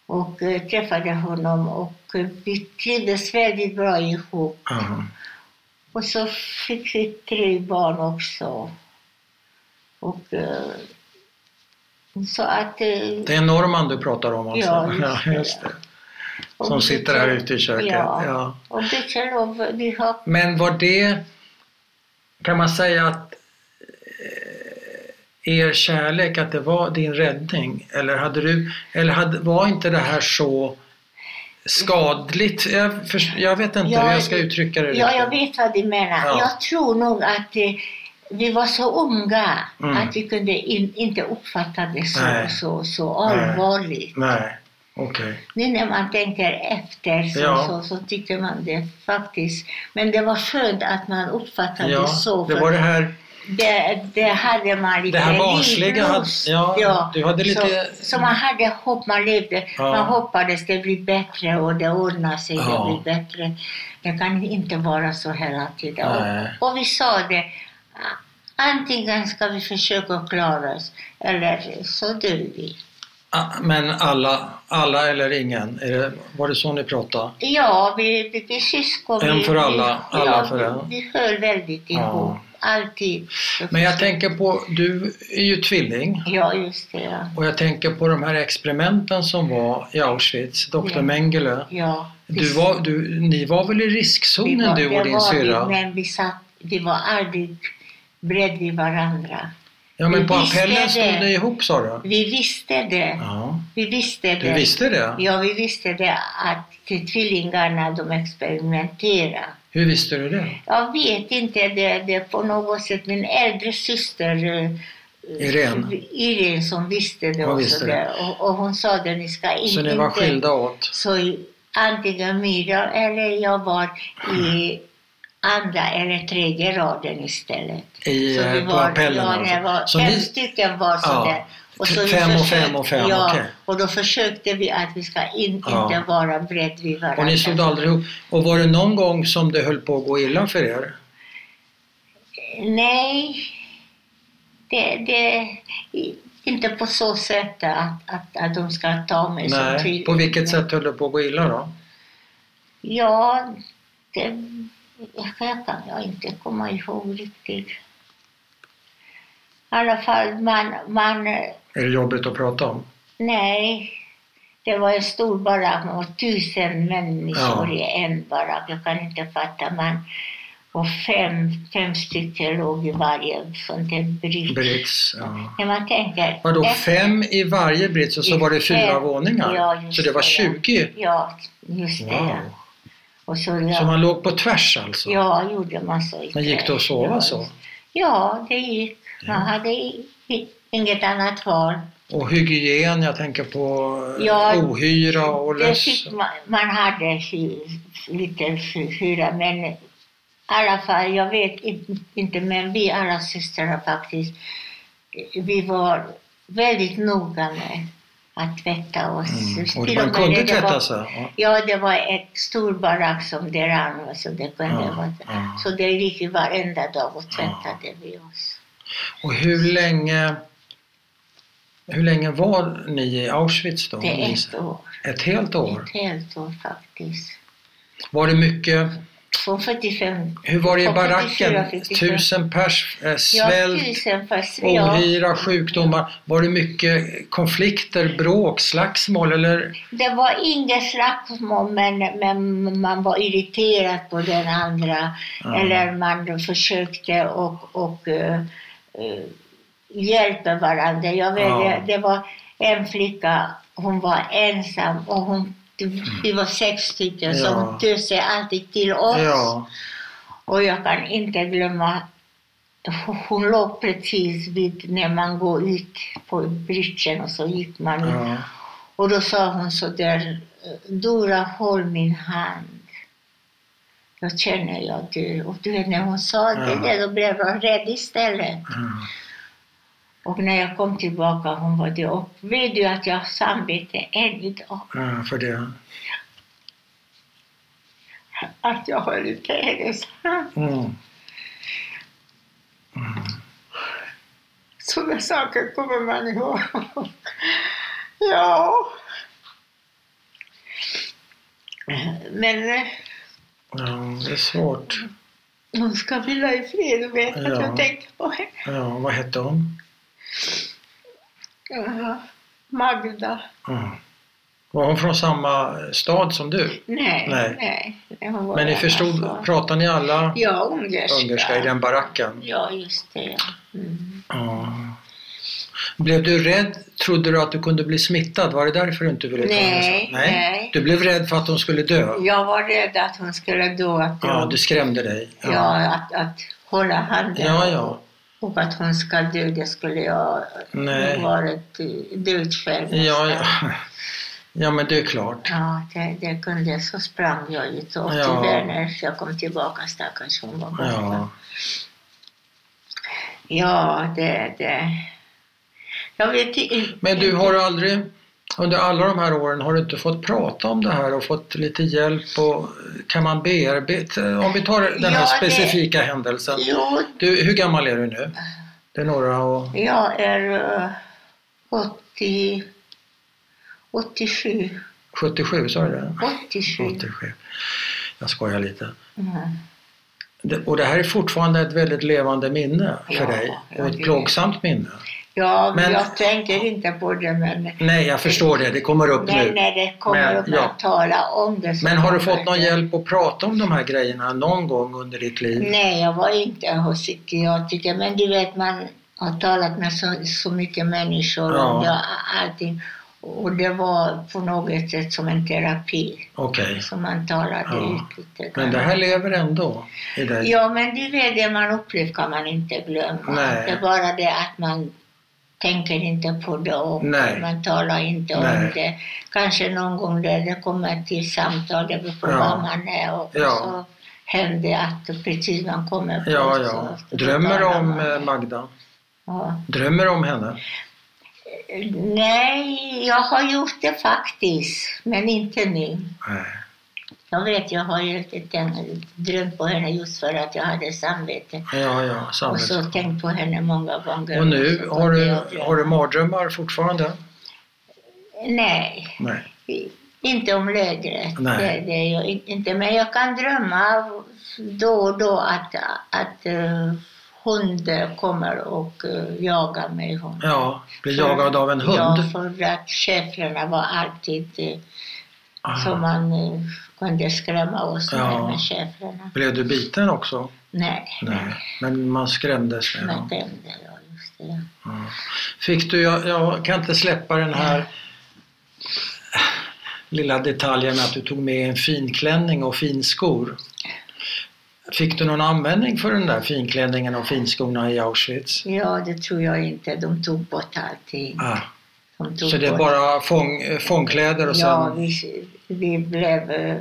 Speaker 2: Och eh, träffade honom och eh, vi trivdes väldigt bra ihop.
Speaker 1: Ja.
Speaker 2: Och så fick vi tre barn också. Och eh, så att... eh,
Speaker 1: Det är Norman du pratar om alltså?
Speaker 2: Ja, just det.
Speaker 1: just det. Som sitter här ute i köket.
Speaker 2: Ja.
Speaker 1: Ja.
Speaker 2: Och Bitchelov, vi har
Speaker 1: Men var det, kan man säga att er kärlek att det var din räddning? Eller, hade du, eller hade, var inte det här så skadligt? Jag, för, jag vet inte
Speaker 2: Ja,
Speaker 1: hur jag ska uttrycka det.
Speaker 2: Ja,
Speaker 1: riktigt.
Speaker 2: jag vet vad du menar.
Speaker 1: Ja.
Speaker 2: Jag tror nog att eh, vi var så unga
Speaker 1: Mm.
Speaker 2: att vi kunde in, inte uppfatta det så,
Speaker 1: Nej.
Speaker 2: så, så allvarligt.
Speaker 1: Nej, okej.
Speaker 2: Nu när man tänker efter så,
Speaker 1: Ja.
Speaker 2: så, så tycker man det faktiskt. Men det var skönt att man uppfattade
Speaker 1: Ja,
Speaker 2: så.
Speaker 1: det
Speaker 2: för
Speaker 1: var det här
Speaker 2: det, det hade man lite
Speaker 1: Det här barnsliga hade-
Speaker 2: livlust.
Speaker 1: ja, du hade lite-
Speaker 2: Så, så man hade hopp, man levde.
Speaker 1: Ja.
Speaker 2: Man hoppades det blir bättre och det ordnar sig,
Speaker 1: Ja.
Speaker 2: det blir bättre. Det kan inte vara så hela tiden. Och, och vi sa det, antingen ska vi försöka klara oss eller så dör vi.
Speaker 1: Ah, Men alla, alla eller ingen? Är det, var det så ni pratade?
Speaker 2: Ja, vi, vi, vi syskon.
Speaker 1: En för alla, alla
Speaker 2: ja,
Speaker 1: för en.
Speaker 2: Vi, vi höll väldigt
Speaker 1: Ja.
Speaker 2: Alltid.
Speaker 1: Men jag tänker på, du är ju tvilling
Speaker 2: Ja, just det. Ja.
Speaker 1: och jag tänker på de här experimenten som var i Auschwitz, Dr.
Speaker 2: Ja.
Speaker 1: Mengele.
Speaker 2: ja
Speaker 1: Du var, du, ni var väl i riskzonen
Speaker 2: var-
Speaker 1: du och din syrra?
Speaker 2: Men vi, satt, vi var aldrig bredvid varandra.
Speaker 1: Ja men
Speaker 2: vi
Speaker 1: på appellen stod
Speaker 2: det.
Speaker 1: ni ihop sa du?
Speaker 2: Vi visste det.
Speaker 1: Ja.
Speaker 2: Vi visste det.
Speaker 1: Du visste det?
Speaker 2: Ja, vi visste det att tvillingarna de experimenterade.
Speaker 1: Hur visste du det?
Speaker 2: Jag vet inte, det, det på något sätt min äldre syster eh,
Speaker 1: Irene?
Speaker 2: Irene som visste det
Speaker 1: Hon
Speaker 2: också.
Speaker 1: det.
Speaker 2: Och, och hon sa det, ni ska in,
Speaker 1: Så ni var
Speaker 2: inte...
Speaker 1: skilda åt?
Speaker 2: Så antingen Myra eller jag var i andra eller tredje raden istället.
Speaker 1: I,
Speaker 2: Så vi
Speaker 1: eh, på
Speaker 2: var,
Speaker 1: appellen
Speaker 2: ja,
Speaker 1: alltså?
Speaker 2: det var
Speaker 1: Så
Speaker 2: fem
Speaker 1: ni-
Speaker 2: stycken var sådär. Och så
Speaker 1: Fem och fem och fem,
Speaker 2: ja,
Speaker 1: okej.
Speaker 2: och då försökte vi att vi ska in,
Speaker 1: Ja.
Speaker 2: inte vara bredvid varandra.
Speaker 1: Och ni stod aldrig ihop? Och var det någon gång som det höll på att gå illa för er?
Speaker 2: Nej, det, det inte på så sätt att, att, att de ska ta mig som
Speaker 1: Nej.
Speaker 2: tvilling.
Speaker 1: På vilket sätt höll det på att gå illa då?
Speaker 2: Ja, det jag kan jag inte komma ihåg riktigt. I alla fall, man, man
Speaker 1: Är det jobbigt att prata om?
Speaker 2: nej, det var en stor barack, var tusen människor
Speaker 1: Ja.
Speaker 2: i en barack. Jag kan inte fatta. Man, och fem, fem stycken låg i varje sånt där brits.
Speaker 1: Brits? Ja.
Speaker 2: När man tänker...
Speaker 1: Vadå, fem i varje brits och så var det fyra
Speaker 2: fem.
Speaker 1: våningar?
Speaker 2: Ja,
Speaker 1: så det var
Speaker 2: det, ja.
Speaker 1: 20?
Speaker 2: Ja, just det.
Speaker 1: Wow.
Speaker 2: Ja. Och så,
Speaker 1: Så man låg på tvärs alltså?
Speaker 2: ja, gjorde man så.
Speaker 1: Men gick det att sova så?
Speaker 2: Ja, det gick. Man
Speaker 1: Ja.
Speaker 2: hade inget annat val.
Speaker 1: Och hygien, jag tänker på eh,
Speaker 2: Ja,
Speaker 1: ohyra och löss.
Speaker 2: man, man hade lite hy- hyra, men i alla fall, jag vet in- inte, men vi alla systrar faktiskt, vi var väldigt noga med att tvätta oss.
Speaker 1: Mm. Och man kunde
Speaker 2: det,
Speaker 1: tvätta sig? Ja.
Speaker 2: Ja, det var ett stor barack som det rann så det kunde
Speaker 1: Ja,
Speaker 2: vara.
Speaker 1: ja.
Speaker 2: Så det gick ju varenda dag och tvättade vi oss.
Speaker 1: Och hur länge, hur länge var ni i Auschwitz då?
Speaker 2: Det är ett år.
Speaker 1: Ett helt år?
Speaker 2: Ett helt år faktiskt.
Speaker 1: Var det mycket,
Speaker 2: Från 45.
Speaker 1: hur var det i
Speaker 2: från 44,
Speaker 1: baracken?
Speaker 2: 45.
Speaker 1: Tusen pers, eh,
Speaker 2: Ja,
Speaker 1: svält,
Speaker 2: tusen fast ja.
Speaker 1: ohyra, sjukdomar. Var det mycket konflikter, bråk, slagsmål eller?
Speaker 2: Det var inget slagsmål men, men man var irriterad på den andra.
Speaker 1: Ja.
Speaker 2: Eller man försökte och, och uh, uh, hjälpa varandra. Jag vet,
Speaker 1: Ja.
Speaker 2: det, det var en flicka, hon var ensam och hon, vi var sex stycken
Speaker 1: Ja.
Speaker 2: tog sig alltid till oss.
Speaker 1: Ja,
Speaker 2: Och jag kan inte glömma, hon- låg precis vid när man går ut på bridgen och så gick man ut.
Speaker 1: ja.
Speaker 2: Och då sa hon så där, Dora håll min hand. Då känner jag du. Och du vet när hon sa det
Speaker 1: Ja.
Speaker 2: där, då blev jag rädd istället.
Speaker 1: Mm.
Speaker 2: Och när jag kom tillbaka hon var det. Och vet du att jag har samvete än idag.
Speaker 1: ja för det.
Speaker 2: Att jag höll ut hennes hand.
Speaker 1: Mm.
Speaker 2: Sådana saker kommer man ihåg. ja. Men eh,
Speaker 1: Ja, det är svårt.
Speaker 2: hon ska vila i fred och veta att
Speaker 1: Ja.
Speaker 2: jag tänkte på henne.
Speaker 1: Ja, vad hette hon?
Speaker 2: Ja, Magda.
Speaker 1: Mm. Var hon från samma stad som du?
Speaker 2: Nej,
Speaker 1: Nej.
Speaker 2: nej. nej
Speaker 1: Men ni förstod,
Speaker 2: alltså.
Speaker 1: pratade ni alla
Speaker 2: Ja, ungerska.
Speaker 1: ungerska i den baracken?
Speaker 2: Ja, just det. Ja. Mm.
Speaker 1: Ja. Blev du rädd? Trodde du att du kunde bli smittad? Var det därför du inte ville ta
Speaker 2: Nej,
Speaker 1: henne?
Speaker 2: nej.
Speaker 1: Du blev rädd för att hon skulle dö?
Speaker 2: Jag var rädd att hon skulle dö. Att
Speaker 1: Ja, det skrämde dig?
Speaker 2: ja. att, att hålla handen.
Speaker 1: Ja, ja.
Speaker 2: Och att hon ska dö, det skulle jag
Speaker 1: Nej.
Speaker 2: varit död själv.
Speaker 1: Ja, ja. ja, men det är klart.
Speaker 2: Ja, det, det kunde, så sprang jag ut och
Speaker 1: Ja.
Speaker 2: tyvärr när jag kom tillbaka stackars hon var borta.
Speaker 1: Ja.
Speaker 2: Ja, det, det. Jag vet inte.
Speaker 1: Men du har aldrig, under alla de här åren, har du inte fått prata om det här och fått lite hjälp och kan man bearbeta, om vi tar den här
Speaker 2: Ja, det-
Speaker 1: specifika händelsen.
Speaker 2: Jo,
Speaker 1: Du, hur gammal är du nu? Det är några och...
Speaker 2: jag är eh, 80, 87.
Speaker 1: 77, sa du det?
Speaker 2: 87.
Speaker 1: 87. Jag skojar lite.
Speaker 2: Mm.
Speaker 1: Det- Och det här är fortfarande ett väldigt levande minne för
Speaker 2: Ja,
Speaker 1: dig
Speaker 2: ja,
Speaker 1: och ett
Speaker 2: det-
Speaker 1: plågsamt minne.
Speaker 2: Ja,
Speaker 1: Men-
Speaker 2: jag tänker inte på det men
Speaker 1: Nej, jag förstår det. Det kommer upp
Speaker 2: men
Speaker 1: nu.
Speaker 2: när det kommer
Speaker 1: Men,
Speaker 2: upp
Speaker 1: ja.
Speaker 2: att tala om det
Speaker 1: Men har du fått någon
Speaker 2: det.
Speaker 1: hjälp att prata om de här grejerna någon gång under ditt liv?
Speaker 2: Nej, jag var inte hos psykiatriker men du vet man har talat med så, så mycket människor
Speaker 1: Ja.
Speaker 2: om det, allting. Och det var på något sätt som en terapi
Speaker 1: Okej.
Speaker 2: som man talade
Speaker 1: Ja.
Speaker 2: ut lite
Speaker 1: Men det här lever ändå i dig?
Speaker 2: Ja, men du vet, det man upplevt kan man inte glömma.
Speaker 1: Nej.
Speaker 2: Det är bara det att man tänker inte på det och
Speaker 1: Nej.
Speaker 2: man talar inte
Speaker 1: Nej.
Speaker 2: om det. Kanske någon gång där det kommer till samtal, det beror på
Speaker 1: Ja.
Speaker 2: var man är och,
Speaker 1: Ja.
Speaker 2: och så händer det att precis man kommer på
Speaker 1: Ja, ja.
Speaker 2: så
Speaker 1: Drömmer du om
Speaker 2: man.
Speaker 1: eh, Magda?
Speaker 2: Ja.
Speaker 1: Drömmer om henne?
Speaker 2: Nej, jag har gjort det faktiskt, men inte nu.
Speaker 1: Nej.
Speaker 2: Jag vet, jag har ju tänkt- drömt på henne just för att jag hade samvete.
Speaker 1: Ja, ja,
Speaker 2: Och
Speaker 1: samvete.
Speaker 2: så tänkt på henne många gånger.
Speaker 1: Och nu, har du, har du mardrömmar fortfarande?
Speaker 2: Nej,
Speaker 1: Nej.
Speaker 2: inte om lägret.
Speaker 1: Nej.
Speaker 2: Det, det är jag in- inte. Men jag kan drömma då och då att, att uh, hundar kommer och uh, jagar mig. Hund.
Speaker 1: Ja, blir jagad av en hund?
Speaker 2: Ja, för att schäfrarna var alltid uh, så man kunde skrämma oss
Speaker 1: Ja.
Speaker 2: med schäfrarna.
Speaker 1: Blev du biten också?
Speaker 2: Nej,
Speaker 1: Nej, men man skrämdes
Speaker 2: men
Speaker 1: dem.
Speaker 2: det, ja, just det.
Speaker 1: Ja. Fick du, jag, jag kan inte släppa den här lilla detaljen att du tog med en finklänning och finskor. Fick du någon användning för den där finklänningen och finskorna i Auschwitz?
Speaker 2: Ja, det tror jag inte. De tog bort allting.
Speaker 1: Ah, så det är bara fång, eh, fångkläder och sen...
Speaker 2: Ja, vi, vi blev eh,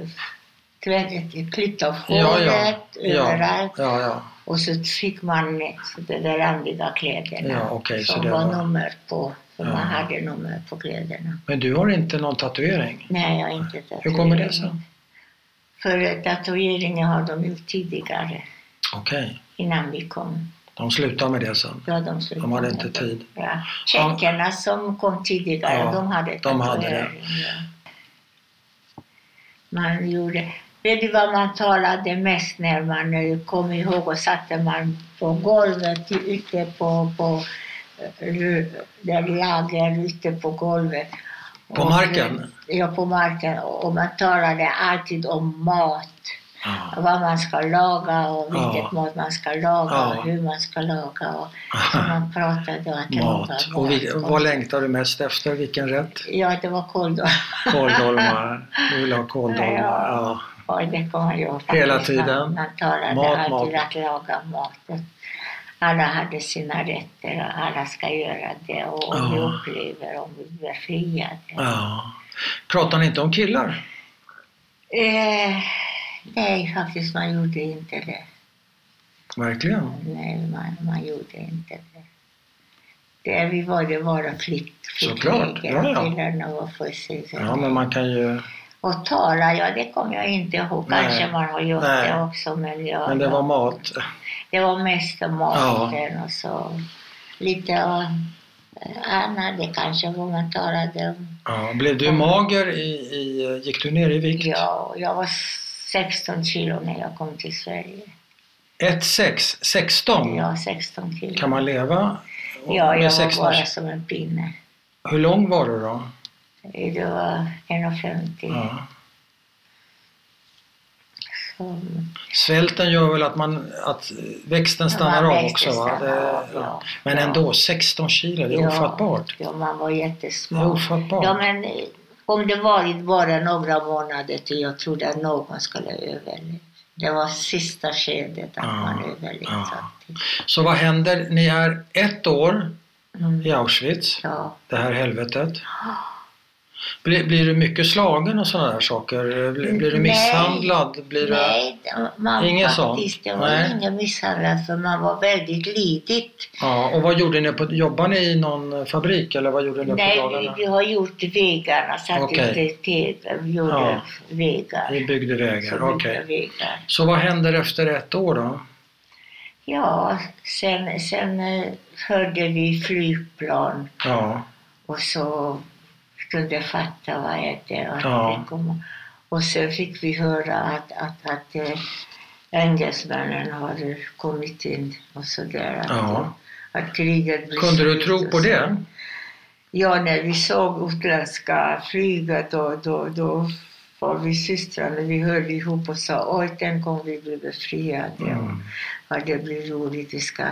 Speaker 2: tvättet, klippt av
Speaker 1: ja,
Speaker 2: håret
Speaker 1: ja,
Speaker 2: överallt.
Speaker 1: ja, ja.
Speaker 2: Och så fick man så de där randiga kläderna
Speaker 1: Ja, så
Speaker 2: som var
Speaker 1: var-
Speaker 2: nummer på. För
Speaker 1: Ja.
Speaker 2: man hade nummer på kläderna.
Speaker 1: Men du har inte någon tatuering?
Speaker 2: Nej, jag har inte tatuering.
Speaker 1: Hur kommer det sig?
Speaker 2: För tatueringen har de gjort tidigare,
Speaker 1: Okej,
Speaker 2: innan vi kom.
Speaker 1: De slutar med det sen.
Speaker 2: Ja, de, slutade
Speaker 1: De hade inte
Speaker 2: det.
Speaker 1: tid.
Speaker 2: Ja. Tjeckerna som kom tidigare,
Speaker 1: Ja,
Speaker 2: de hade
Speaker 1: de hade det.
Speaker 2: Man gjorde... Vet du vad man talade mest när man eh, kom ihåg och satte man på golvet ute på, på eh, där lager ute på golvet.
Speaker 1: På
Speaker 2: Och,
Speaker 1: marken?
Speaker 2: Ja, på marken. Och man talade alltid om mat.
Speaker 1: Ja.
Speaker 2: Vad man ska laga och vilket
Speaker 1: Ja.
Speaker 2: mat man ska laga
Speaker 1: Ja.
Speaker 2: och hur man ska laga. Och, så man pratade att
Speaker 1: Mat.
Speaker 2: laga
Speaker 1: Och vi,
Speaker 2: mat.
Speaker 1: vad längtar du mest efter? Vilken rätt?
Speaker 2: Ja, det var kåldolmar.
Speaker 1: Kåldolmar. Du vill ha kåldolmar. Ja.
Speaker 2: Ja, det kommer jag faktiskt.
Speaker 1: Hela tiden?
Speaker 2: Man, man talade
Speaker 1: Mat,
Speaker 2: alltid
Speaker 1: mat.
Speaker 2: att laga maten. Alla hade sina rätter och alla ska göra det. Och om vi upplever, om vi blir friade.
Speaker 1: ja. Pratar ni inte om killar?
Speaker 2: Eh, nej, faktiskt man gjorde inte det.
Speaker 1: Verkligen?
Speaker 2: Nej, man, man gjorde inte det. det vi var det bara flick,
Speaker 1: Såklart, ja, ja.
Speaker 2: Killarna var.
Speaker 1: Ja, men man kan ju...
Speaker 2: Och tala, ja det kommer jag inte ihåg.
Speaker 1: Nej.
Speaker 2: Kanske man har gjort
Speaker 1: Nej.
Speaker 2: det också. Men, ja,
Speaker 1: Men det
Speaker 2: ja.
Speaker 1: var mat.
Speaker 2: Det var mest maten och så lite eh, annat. Det kanske var man talade om.
Speaker 1: Ja. Blev du mager i, i... Gick du ner i vikt?
Speaker 2: Ja, jag var 16 kilo när jag kom till Sverige.
Speaker 1: 1,6? 16?
Speaker 2: Ja, 16 kilo.
Speaker 1: Kan man leva
Speaker 2: ja,
Speaker 1: med
Speaker 2: jag var
Speaker 1: 16?
Speaker 2: bara som en pinne.
Speaker 1: Hur lång var du då?
Speaker 2: Det var 1,50.
Speaker 1: Ja.
Speaker 2: Så,
Speaker 1: Svälten gör väl att, man, att växten stannar
Speaker 2: Ja,
Speaker 1: av också?
Speaker 2: Stannar
Speaker 1: Det,
Speaker 2: av,
Speaker 1: ja.
Speaker 2: ja.
Speaker 1: Men
Speaker 2: Ja.
Speaker 1: ändå, 16 kilo, det är
Speaker 2: Ja.
Speaker 1: ofattbart.
Speaker 2: ja, man var
Speaker 1: Det är
Speaker 2: jättesmal.
Speaker 1: ofattbart.
Speaker 2: Ja, men om det varit bara några månader till jag trodde att någon skulle överleva. Det var sista skedet att
Speaker 1: Ja,
Speaker 2: man överlevde.
Speaker 1: ja. Så vad händer? Ni är ett år
Speaker 2: Mm.
Speaker 1: i Auschwitz,
Speaker 2: Ja.
Speaker 1: det här helvetet. Blir, blir du mycket slagen och sådana där saker? Blir, blir du
Speaker 2: Nej.
Speaker 1: misshandlad? Blir du...
Speaker 2: Nej, man
Speaker 1: Inget
Speaker 2: faktiskt, det var
Speaker 1: Nej.
Speaker 2: ingen misshandlad för man var väldigt lidigt.
Speaker 1: Ja, och vad gjorde ni? På, jobbade ni i någon fabrik eller vad gjorde ni på
Speaker 2: Nej, vi,
Speaker 1: dagarna?
Speaker 2: vi har gjort vägarna, satt
Speaker 1: Okej.
Speaker 2: ut tegel, vi gjorde
Speaker 1: Ja.
Speaker 2: vägar.
Speaker 1: Ni byggde vägar,
Speaker 2: Så
Speaker 1: okej.
Speaker 2: vägar.
Speaker 1: Så vad händer efter ett år då?
Speaker 2: Ja, sen, sen eh, hörde vi flygplan
Speaker 1: Ja,
Speaker 2: och så kunde fatta vad det och,
Speaker 1: Ja.
Speaker 2: och sen fick vi höra att, att, att eh, engelsmännen har kommit in och sådär. Att,
Speaker 1: Ja.
Speaker 2: att kriget
Speaker 1: kunde du tro på det?
Speaker 2: Ja, när vi såg utländska flyget då, då, då var vi systrarna, vi höll ihop och sa oj, tänk om vi blir befriade.
Speaker 1: Mm.
Speaker 2: Ja, det blir roligt, vi ska,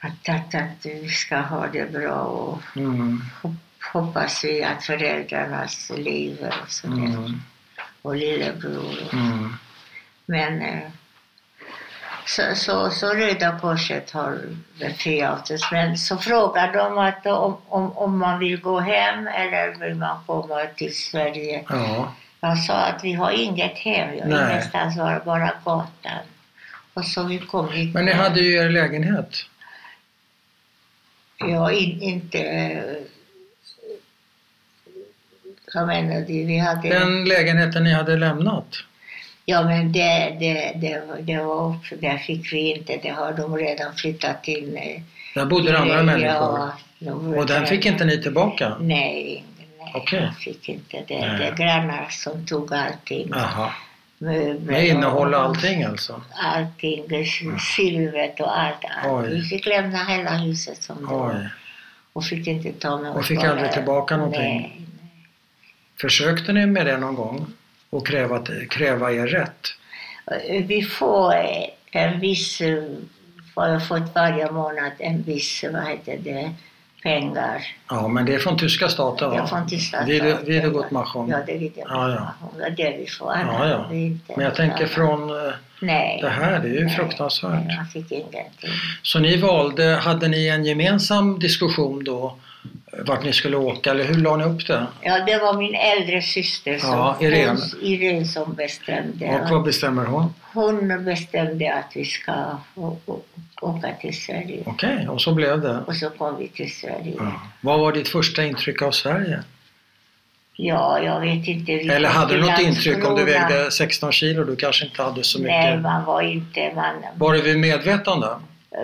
Speaker 2: att, att, att vi ska ha det bra och
Speaker 1: Mm.
Speaker 2: Hop- hoppas vi att föräldrarnas lever och sådär.
Speaker 1: Mm.
Speaker 2: Och lillebror.
Speaker 1: Mm.
Speaker 2: Men eh, så, så, så Röda Korset har befriat. Men så frågar de att om, om, om man vill gå hem eller vill man komma till Sverige.
Speaker 1: Ja,
Speaker 2: Jag sa att vi har inget hem, har
Speaker 1: Nej.
Speaker 2: ingenstans, bara, bara gatan. Och så vi kom hit.
Speaker 1: men ni hade ju er lägenhet.
Speaker 2: Ja, in, inte... Jag menar, vi hade...
Speaker 1: Den lägenheten ni hade lämnat.
Speaker 2: Ja, men det, det, det, det var där fick vi inte, det har de redan flyttat till. eh,
Speaker 1: Där bodde det andra
Speaker 2: ja,
Speaker 1: människor.
Speaker 2: de
Speaker 1: Och den fick inte ni tillbaka?
Speaker 2: Nej, nej
Speaker 1: Okej.
Speaker 2: jag fick inte det.
Speaker 1: Nej.
Speaker 2: Det är grannar som tog allting. Möbler
Speaker 1: Med innehåll och
Speaker 2: och-
Speaker 1: allting alltså?
Speaker 2: Allting, det silvret och allt. allt. Vi fick lämna hela huset som det var. Och fick inte ta med
Speaker 1: Och
Speaker 2: oss
Speaker 1: fick
Speaker 2: bara-
Speaker 1: aldrig tillbaka någonting?
Speaker 2: Nej.
Speaker 1: Försökte ni med det någon gång? Och kräva, kräva er rätt?
Speaker 2: Vi får eh, en viss, eh, har jag fått varje månad en viss, vad heter det, pengar.
Speaker 1: Ja, men det är från tyska staten va?
Speaker 2: Jag får inte starta.
Speaker 1: Vid- Wiedergutmachung.
Speaker 2: Ja, det är Wiedergutmachung.
Speaker 1: Ja,
Speaker 2: Det är det vi får.
Speaker 1: Ja, ja. Men jag tänker från eh,
Speaker 2: Nej.
Speaker 1: det här, det är ju
Speaker 2: nej,
Speaker 1: fruktansvärt.
Speaker 2: Nej, jag fick ingenting.
Speaker 1: Så ni valde, hade ni en gemensam diskussion då vart ni skulle åka eller hur la ni upp det?
Speaker 2: Ja, det var min äldre syster som,
Speaker 1: Ja, Irene.
Speaker 2: Irene som bestämde.
Speaker 1: Och vad bestämmer hon?
Speaker 2: Hon bestämde att vi ska åka till Sverige.
Speaker 1: Okej, och så blev det.
Speaker 2: Och så kom vi till Sverige.
Speaker 1: Ja. Vad var ditt första intryck av Sverige?
Speaker 2: Ja, jag vet inte.
Speaker 1: Eller hade du något intryck om du vägde 16 kilo? Du kanske inte hade så
Speaker 2: Nej,
Speaker 1: mycket?
Speaker 2: man var inte... Man,
Speaker 1: Var du vid medvetande?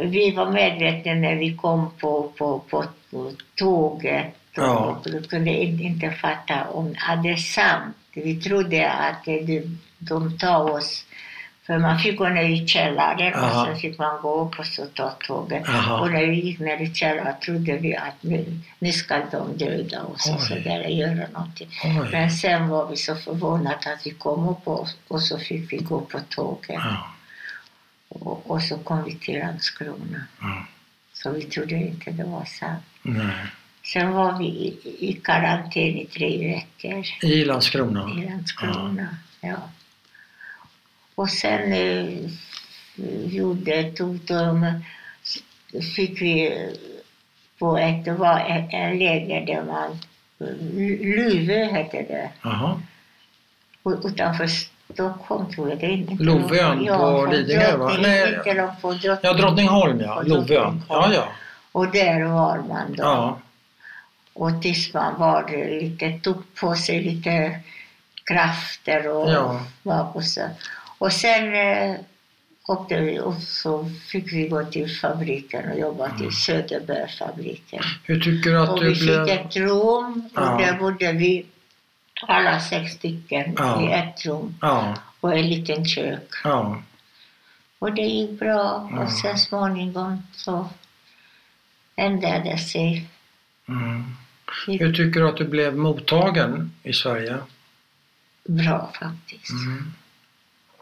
Speaker 2: Vi var medvetna när vi kom på, på, på, tåget.
Speaker 1: Ja.
Speaker 2: Och kunde in- inte fatta om att det är sant. Vi trodde att de, de tar oss... För man fick gå ner i källaren
Speaker 1: Aha.
Speaker 2: och sen fick man gå upp och så ta tåget.
Speaker 1: Aha.
Speaker 2: Och när vi gick ner i källaren trodde vi att nu, nu ska de döda oss och
Speaker 1: Oj.
Speaker 2: så där, göra någonting.
Speaker 1: Oj.
Speaker 2: Men sen var vi så förvånade att vi kom upp och, och så fick vi gå på tåget.
Speaker 1: Ja.
Speaker 2: Och, och så kom vi till Landskrona.
Speaker 1: Ja.
Speaker 2: Så vi trodde inte det var sant.
Speaker 1: Nej.
Speaker 2: Sen var vi i, karantän i tre veckor
Speaker 1: I Landskrona?
Speaker 2: i Landskrona. Ja. Och sen eh, gjorde, tog de, fick vi på ett, var en, en läger där man, Luvö hette det, och utanför Stockholm tror jag. Det är inte
Speaker 1: Lovön
Speaker 2: ja,
Speaker 1: på Lidingö, va? Nej.
Speaker 2: På Drottning.
Speaker 1: Ja, Drottningholm ja. Lovön.
Speaker 2: Drottningholm.
Speaker 1: Ja, ja.
Speaker 2: Och där var man då.
Speaker 1: ja.
Speaker 2: Och tills man var lite, tog på sig lite krafter och
Speaker 1: Ja.
Speaker 2: var på så. Och sen eh, åkte vi och så fick vi gå till fabriken och jobba
Speaker 1: Mm.
Speaker 2: till Söderbergfabriken.
Speaker 1: Hur tycker du att
Speaker 2: Och
Speaker 1: du
Speaker 2: vi fick
Speaker 1: blev...
Speaker 2: ett rum
Speaker 1: Ja.
Speaker 2: och där bodde vi alla sex stycken
Speaker 1: Ja.
Speaker 2: i ett rum
Speaker 1: Ja,
Speaker 2: och en liten kök.
Speaker 1: ja.
Speaker 2: Och det gick bra och sen småningom så ändrade det sig.
Speaker 1: Mm. Hur tycker du att du blev mottagen i Sverige?
Speaker 2: Bra faktiskt.
Speaker 1: Mm.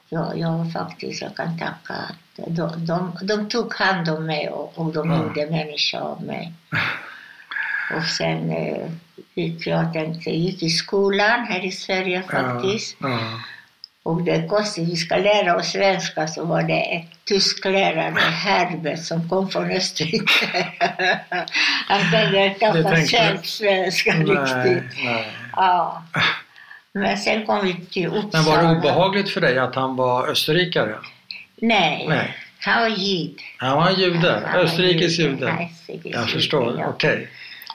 Speaker 2: ja, jag faktiskt, jag kan tacka att de, de, de tog hand om mig och, och de
Speaker 1: Ja.
Speaker 2: gjorde människa av mig. Och sen eh, gick jag tänkte, gick i skolan här i Sverige faktiskt.
Speaker 1: Ja, ja.
Speaker 2: Och det konstigt, vi ska lära oss svenska så var det ett tysklärare, Herbert, som kom från Österrike. Han kunde knappt
Speaker 1: tänkte
Speaker 2: själv svenska
Speaker 1: Nej,
Speaker 2: riktigt.
Speaker 1: nej.
Speaker 2: Ja. Men sen kom vi till Uppsala.
Speaker 1: Men var det obehagligt för dig att han var österrikare?
Speaker 2: Nej,
Speaker 1: Nej.
Speaker 2: han var jud.
Speaker 1: Han var jude, österrikisk
Speaker 2: jude.
Speaker 1: Jag förstår, okej.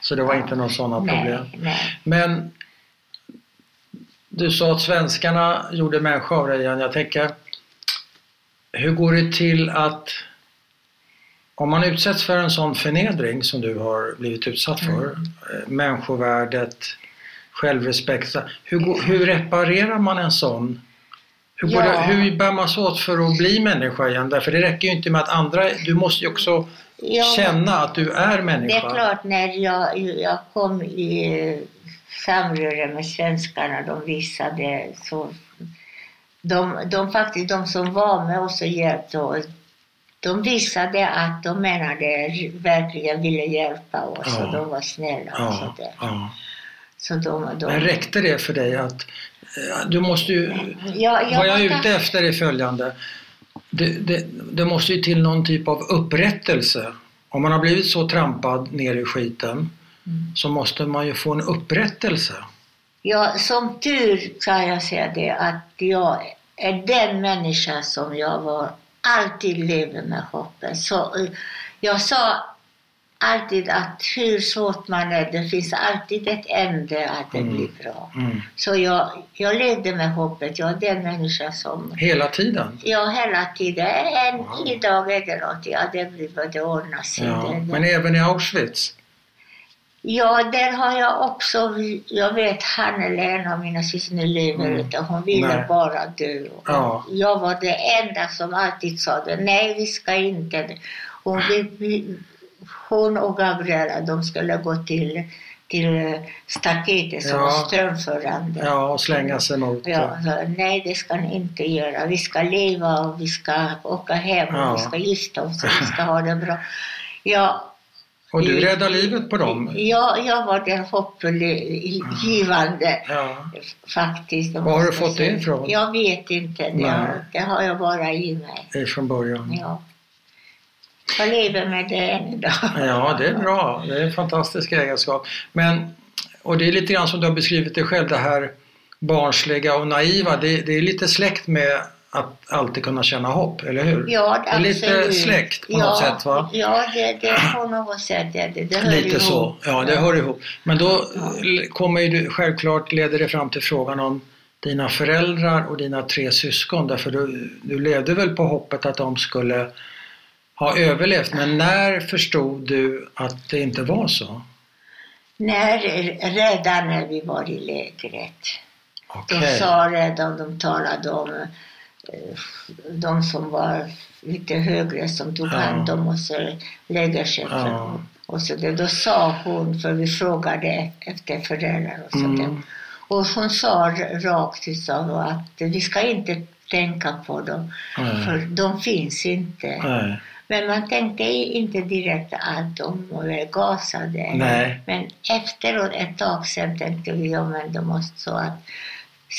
Speaker 1: Så det var inte några sådana problem?
Speaker 2: Nej, nej.
Speaker 1: Men du sa att svenskarna gjorde människa av dig igen. Jag tänker, hur går det till att om man utsätts för en sån förnedring som du har blivit utsatt för,
Speaker 2: Mm.
Speaker 1: eh, människovärdet, självrespekt, hur, hur reparerar man en sån? Hur,
Speaker 2: Ja.
Speaker 1: det, hur bär man sig åt för att bli människa igen? Därför det räcker ju inte med att andra, du måste ju också
Speaker 2: Ja,
Speaker 1: känna att du är
Speaker 2: Det
Speaker 1: människa.
Speaker 2: är klart, när jag, jag kom i samröre med svenskarna, de visade så... De, de faktiskt, de som var med oss och hjälpte oss, de visade att de menade, verkligen ville hjälpa oss
Speaker 1: Ja.
Speaker 2: och de var snälla och
Speaker 1: Ja,
Speaker 2: sådär.
Speaker 1: ja.
Speaker 2: Så de, de,
Speaker 1: Men räckte det för dig att eh, du måste ju,
Speaker 2: Ja, jag
Speaker 1: vad jag är ute efter är följande. Det, det, det måste ju till någon typ av upprättelse. Om man har blivit så trampad ner i skiten
Speaker 2: Mm.
Speaker 1: så måste man ju få en upprättelse.
Speaker 2: Ja, som tur kan jag säga det att jag är den människa som jag var, alltid lever med hoppet. Så eh, jag sa alltid att hur svårt man är, det finns alltid ett ände att det
Speaker 1: Mm.
Speaker 2: blir bra.
Speaker 1: Mm.
Speaker 2: Så jag, jag levde med hoppet. Jag är den människa som
Speaker 1: Hela tiden.
Speaker 2: jag hela tiden, en
Speaker 1: Wow.
Speaker 2: idag eller något, ja det blir vad det ordnar sig.
Speaker 1: Ja.
Speaker 2: Det- det-
Speaker 1: Men även i Auschwitz.
Speaker 2: Ja, där har jag också, jag vet Hannele, en av mina syskon lever
Speaker 1: Mm.
Speaker 2: inte, hon ville
Speaker 1: Nej.
Speaker 2: bara dö.
Speaker 1: Ja.
Speaker 2: Jag var det enda som alltid sa det, nej vi ska inte. Hon, vi, hon och Gabriella, de skulle gå till, till staketet som
Speaker 1: Ja.
Speaker 2: var strömförande.
Speaker 1: Ja, och slänga sig mot.
Speaker 2: Ja, så, nej det ska ni inte göra. Vi ska leva och vi ska åka hem och
Speaker 1: Ja.
Speaker 2: vi ska gifta oss och vi ska ha det bra. Ja,
Speaker 1: Och du räddar livet på dem.
Speaker 2: Ja, jag var den hoppgivande
Speaker 1: Ja.
Speaker 2: faktiskt.
Speaker 1: Var har du fått det ifrån?
Speaker 2: Jag vet inte. Det har, det har jag bara i mig.
Speaker 1: Det är från början.
Speaker 2: Ja. Jag lever med det än idag.
Speaker 1: Ja, det är bra. Det är en fantastisk egenskap. Men, och det är lite grann som du har beskrivit det själv, det här barnsliga och naiva. Det, det är lite släkt med att alltid kunna känna hopp, eller hur?
Speaker 2: Ja,
Speaker 1: Det är lite
Speaker 2: absolut.
Speaker 1: släkt på
Speaker 2: ja,
Speaker 1: något sätt, va?
Speaker 2: Ja, det, det på något sätt är det. Det hör
Speaker 1: Lite
Speaker 2: ihop.
Speaker 1: så, ja det hör ihop. Men då
Speaker 2: Ja.
Speaker 1: kommer ju du, självklart leder det fram till frågan om dina föräldrar och dina tre syskon. Därför du, du levde väl på hoppet att de skulle ha överlevt. Men när förstod du att det inte var så?
Speaker 2: När, redan när vi var i lägret. De
Speaker 1: Okej.
Speaker 2: sa redan, de talade om eh, de som var lite högre som tog
Speaker 1: Ja.
Speaker 2: hand om oss och lägerchefen.
Speaker 1: Ja.
Speaker 2: Och så det, då sa hon, för vi frågade efter föräldrar och där.
Speaker 1: Mm.
Speaker 2: Och hon sa rakt ut att vi ska inte tänka på dem,
Speaker 1: Nej.
Speaker 2: för de finns inte.
Speaker 1: Nej.
Speaker 2: Men man tänkte inte direkt att de var gasade.
Speaker 1: Nej.
Speaker 2: Men efteråt, ett tag sen tänkte vi, ja men de måste så att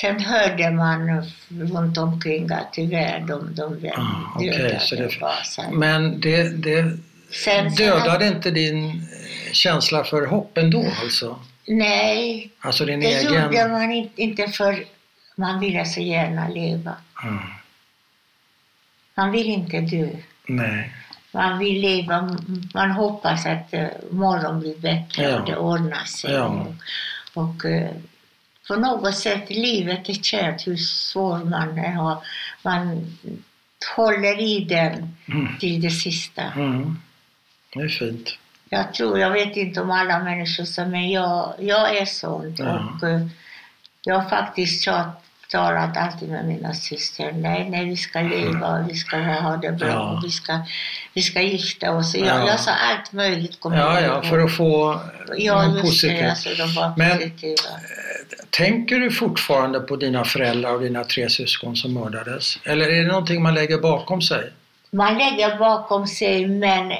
Speaker 2: Sen hörde man runt omkring att tyvärr de, de
Speaker 1: Ah,
Speaker 2: dödade
Speaker 1: så det-
Speaker 2: gasade.
Speaker 1: Men det, det
Speaker 2: Sen, sen,
Speaker 1: dödade inte din känsla för hopp ändå alltså?
Speaker 2: Nej,
Speaker 1: Alltså din
Speaker 2: det
Speaker 1: egen...
Speaker 2: gjorde man inte för man ville så gärna leva.
Speaker 1: Mm.
Speaker 2: Man vill inte dö.
Speaker 1: Nej.
Speaker 2: Man vill leva, man hoppas att uh, morgon blir bättre
Speaker 1: Ja.
Speaker 2: och det ordnar sig.
Speaker 1: Ja.
Speaker 2: Och, och eh, på något sätt, livet är kärt hur svår man har. Man håller i den
Speaker 1: Mm.
Speaker 2: till det sista.
Speaker 1: Mm. Det är fint.
Speaker 2: Jag tror, jag vet inte om alla människor men jag, jag är sån.
Speaker 1: Ja.
Speaker 2: Och eh, jag har faktiskt tjat- talat alltid med mina systrar. Nej, nej, vi ska leva och vi ska ha det bra.
Speaker 1: Ja.
Speaker 2: Vi, ska, vi ska gifta oss. Jag,
Speaker 1: Ja.
Speaker 2: jag sa allt möjligt. kommer
Speaker 1: Ja, ja, för att få
Speaker 2: Ja,
Speaker 1: positivt.
Speaker 2: Alltså,
Speaker 1: Men-
Speaker 2: positiva.
Speaker 1: tänker du fortfarande på dina föräldrar och dina tre syskon som mördades? Eller är det någonting man lägger bakom sig?
Speaker 2: Man lägger bakom sig men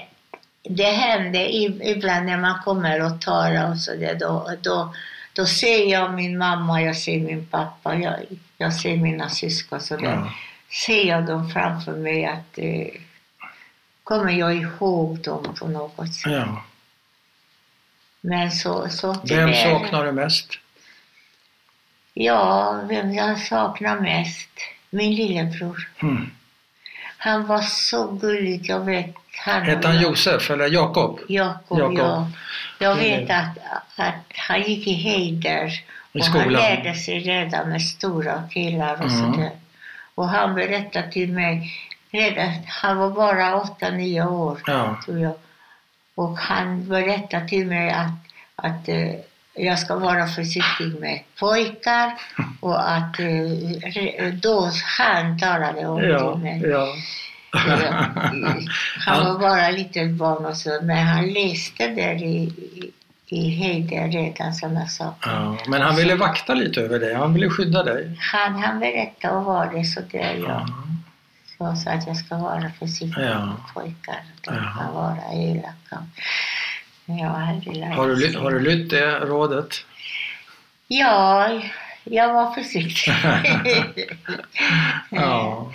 Speaker 2: det händer ibland när man kommer och talar och så då, då, då ser jag min mamma, jag ser min pappa, jag, jag ser mina syskon så där. Ja. Ser jag dem framför mig att eh, kommer jag ihåg dem på något sätt. Ja. Men så, så
Speaker 1: Vem det, saknar du mest?
Speaker 2: Ja, vem jag saknar mest? Min lillebror. Mm. Han var så gullig, jag vet.
Speaker 1: Han Hette han Josef eller Jakob?
Speaker 2: Jakob, ja. Jag vet att, att han gick i Heider
Speaker 1: och
Speaker 2: han lärde sig redan med stora killar och mm. sådär. Och han berättade till mig, redan, han var bara 8-9 år ja. tror jag. Och han berättade till mig att, att uh, jag ska vara försiktig med pojkar och att uh, då han talade om ja, det med ja. Han var bara litet barn och så, men han läste där i, i Heide redan sådana saker.
Speaker 1: Ja, men han ville vakta lite över dig, han ville skydda dig?
Speaker 2: Han, han berättade och var det så där ja. Så, så att jag ska vara försiktig ja. med pojkar, de ja. kan vara elaka.
Speaker 1: Jag har, du, har du lytt det rådet?
Speaker 2: Ja, jag var försiktig.
Speaker 1: ja.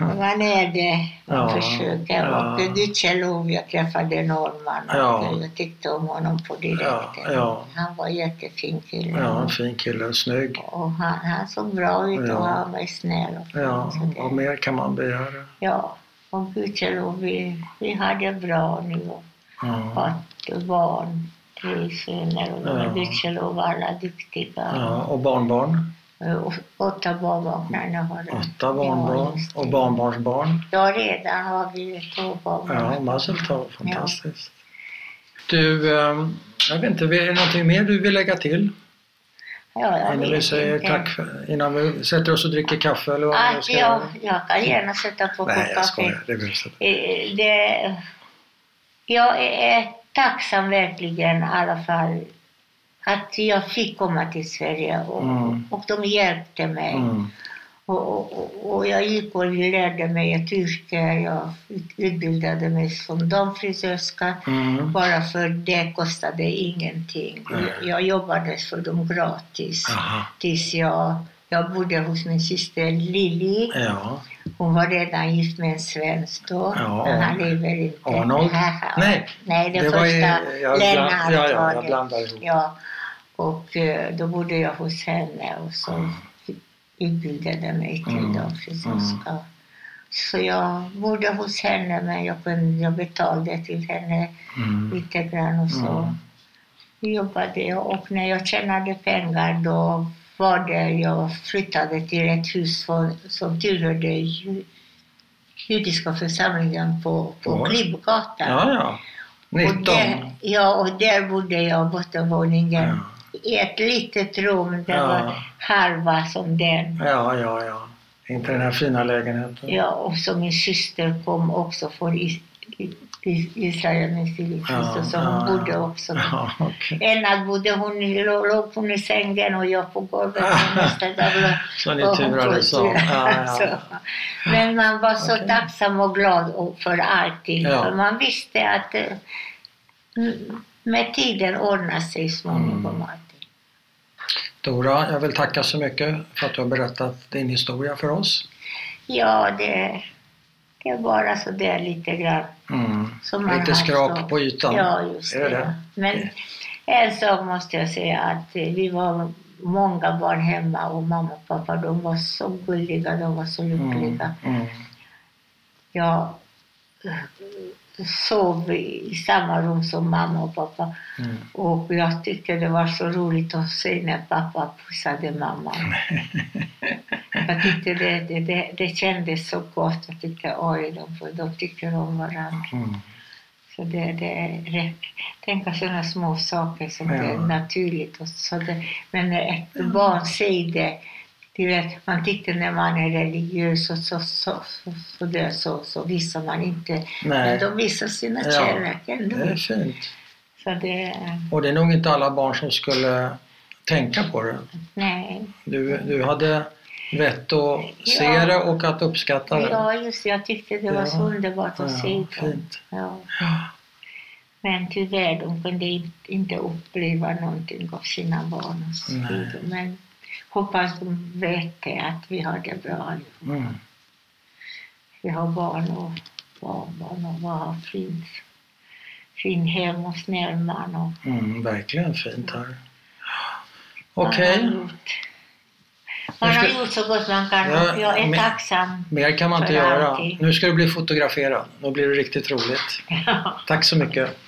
Speaker 2: Man är det. Man ja. försöker. Ja. Och gudskelov jag träffade norrman ja. och jag tyckte om honom på direkten. Ja. Han var en jättefin kille.
Speaker 1: Ja, en fin kille. Snygg.
Speaker 2: Och han, han såg bra ut och han var snäll. Och
Speaker 1: ja, vad mer kan man begära?
Speaker 2: Ja, och gudskelov vi, vi hade bra nu och ja. barn tre söner och de är gudskelov alla duktiga.
Speaker 1: Ja, och barnbarn?
Speaker 2: Åtta barnbarn. Har
Speaker 1: Åtta barnbarn ja, och barnbarnsbarn?
Speaker 2: Ja, redan har vi två barnbarn.
Speaker 1: Ja, mazel fantastiskt. Ja. Du, ehm, jag vet inte, är det någonting mer du vill lägga till?
Speaker 2: Ja, jag
Speaker 1: innan vi säger inte. tack för, innan vi sätter oss och dricker kaffe eller vad
Speaker 2: ah, ska ja, jag kan gärna sätta på
Speaker 1: Nej, jag skojar. Det behövs
Speaker 2: inte. Det, jag är tacksam verkligen i alla fall att jag fick komma till Sverige och, mm. och de hjälpte mig. Mm. Och, och, och, jag gick och lärde mig ett yrke. Jag utbildade mig som damfrisörska mm. bara för det kostade ingenting. Jag, jag jobbade för dem gratis Aha. tills jag, jag bodde hos min syster Lili. Ja. Hon var redan gift med en svensk då, ja, men han lever inte.
Speaker 1: Arnold? Nej,
Speaker 2: Nej det, det första Lennart ja, ja, jag blandade ihop. Ja. Och eh, då bodde jag hos henne och så mm. utbildade mig till mm. damfrisörska. Mm. Så jag bodde hos henne men jag, kunde, jag betalade till henne mm. lite grann och så mm. jobbade jag. Och när jag tjänade pengar då var det jag flyttade till ett hus som tillhörde judiska församlingen på, på Klibbgatan.
Speaker 1: Ja, ja. 19.
Speaker 2: Och där, ja, och där bodde jag, bottenvåningen. Ja i ett litet rum. Det ja. var halva som den.
Speaker 1: Ja, ja, ja. Inte den här fina lägenheten.
Speaker 2: Ja, och så min syster kom också från Israel, min syster, ja, så hon ja, bodde också. Ja, okay. En natt bodde hon, låg hon i sängen och jag på golvet.
Speaker 1: dag så ni turades om.
Speaker 2: Men man var så okay. tacksam och glad för allting. För man visste att eh, med tiden ordnar sig småningom mm.
Speaker 1: Dora, jag vill tacka så mycket för att du har berättat din historia för oss.
Speaker 2: Ja, det, bara så där lite grann.
Speaker 1: Mm. Som lite skrap så. på ytan.
Speaker 2: Ja, just är det. det? Men en sak måste jag säga att vi var många barn hemma och mamma och pappa de var så gulliga, de var så lyckliga. Mm. Mm. Jag sov i samma rum som mamma och pappa. Mm. Och jag tyckte det var så roligt att se när pappa pussade mamma. jag tyckte det, det, det, det kändes så gott. Jag tyckte oj, de, de tycker om varandra. Mm. Så det, det. Tänka sådana små saker som ja. är naturligt. Och så det, men ett barn säger det du vet, man tyckte när man är religiös och så, så, så, så, där, så, så visar man inte. Nej. Men de visar sina ja, kärlek ändå.
Speaker 1: Det är fint.
Speaker 2: Så det,
Speaker 1: och det är nog inte alla barn som skulle tänka på det.
Speaker 2: Nej.
Speaker 1: Du, du hade vett att se
Speaker 2: Ja.
Speaker 1: det och att uppskatta det.
Speaker 2: Ja, just det. Jag tyckte det var
Speaker 1: Ja.
Speaker 2: så underbart att
Speaker 1: Ja,
Speaker 2: se
Speaker 1: fint.
Speaker 2: Ja. Men tyvärr, de kunde in- inte uppleva någonting av sina barn och så. Men hoppas de vet det, att vi har det bra.
Speaker 1: Mm.
Speaker 2: Vi har barn och barnbarn och har fint, fin hem och snäll man. Och
Speaker 1: Mm, verkligen fint här. Okej,
Speaker 2: gjort- Man har gjort så gott man kan
Speaker 1: Ja,
Speaker 2: jag är
Speaker 1: men-
Speaker 2: tacksam.
Speaker 1: mer kan man inte göra.
Speaker 2: alltid.
Speaker 1: Nu ska du bli fotograferad. Då blir det riktigt roligt. Tack så mycket.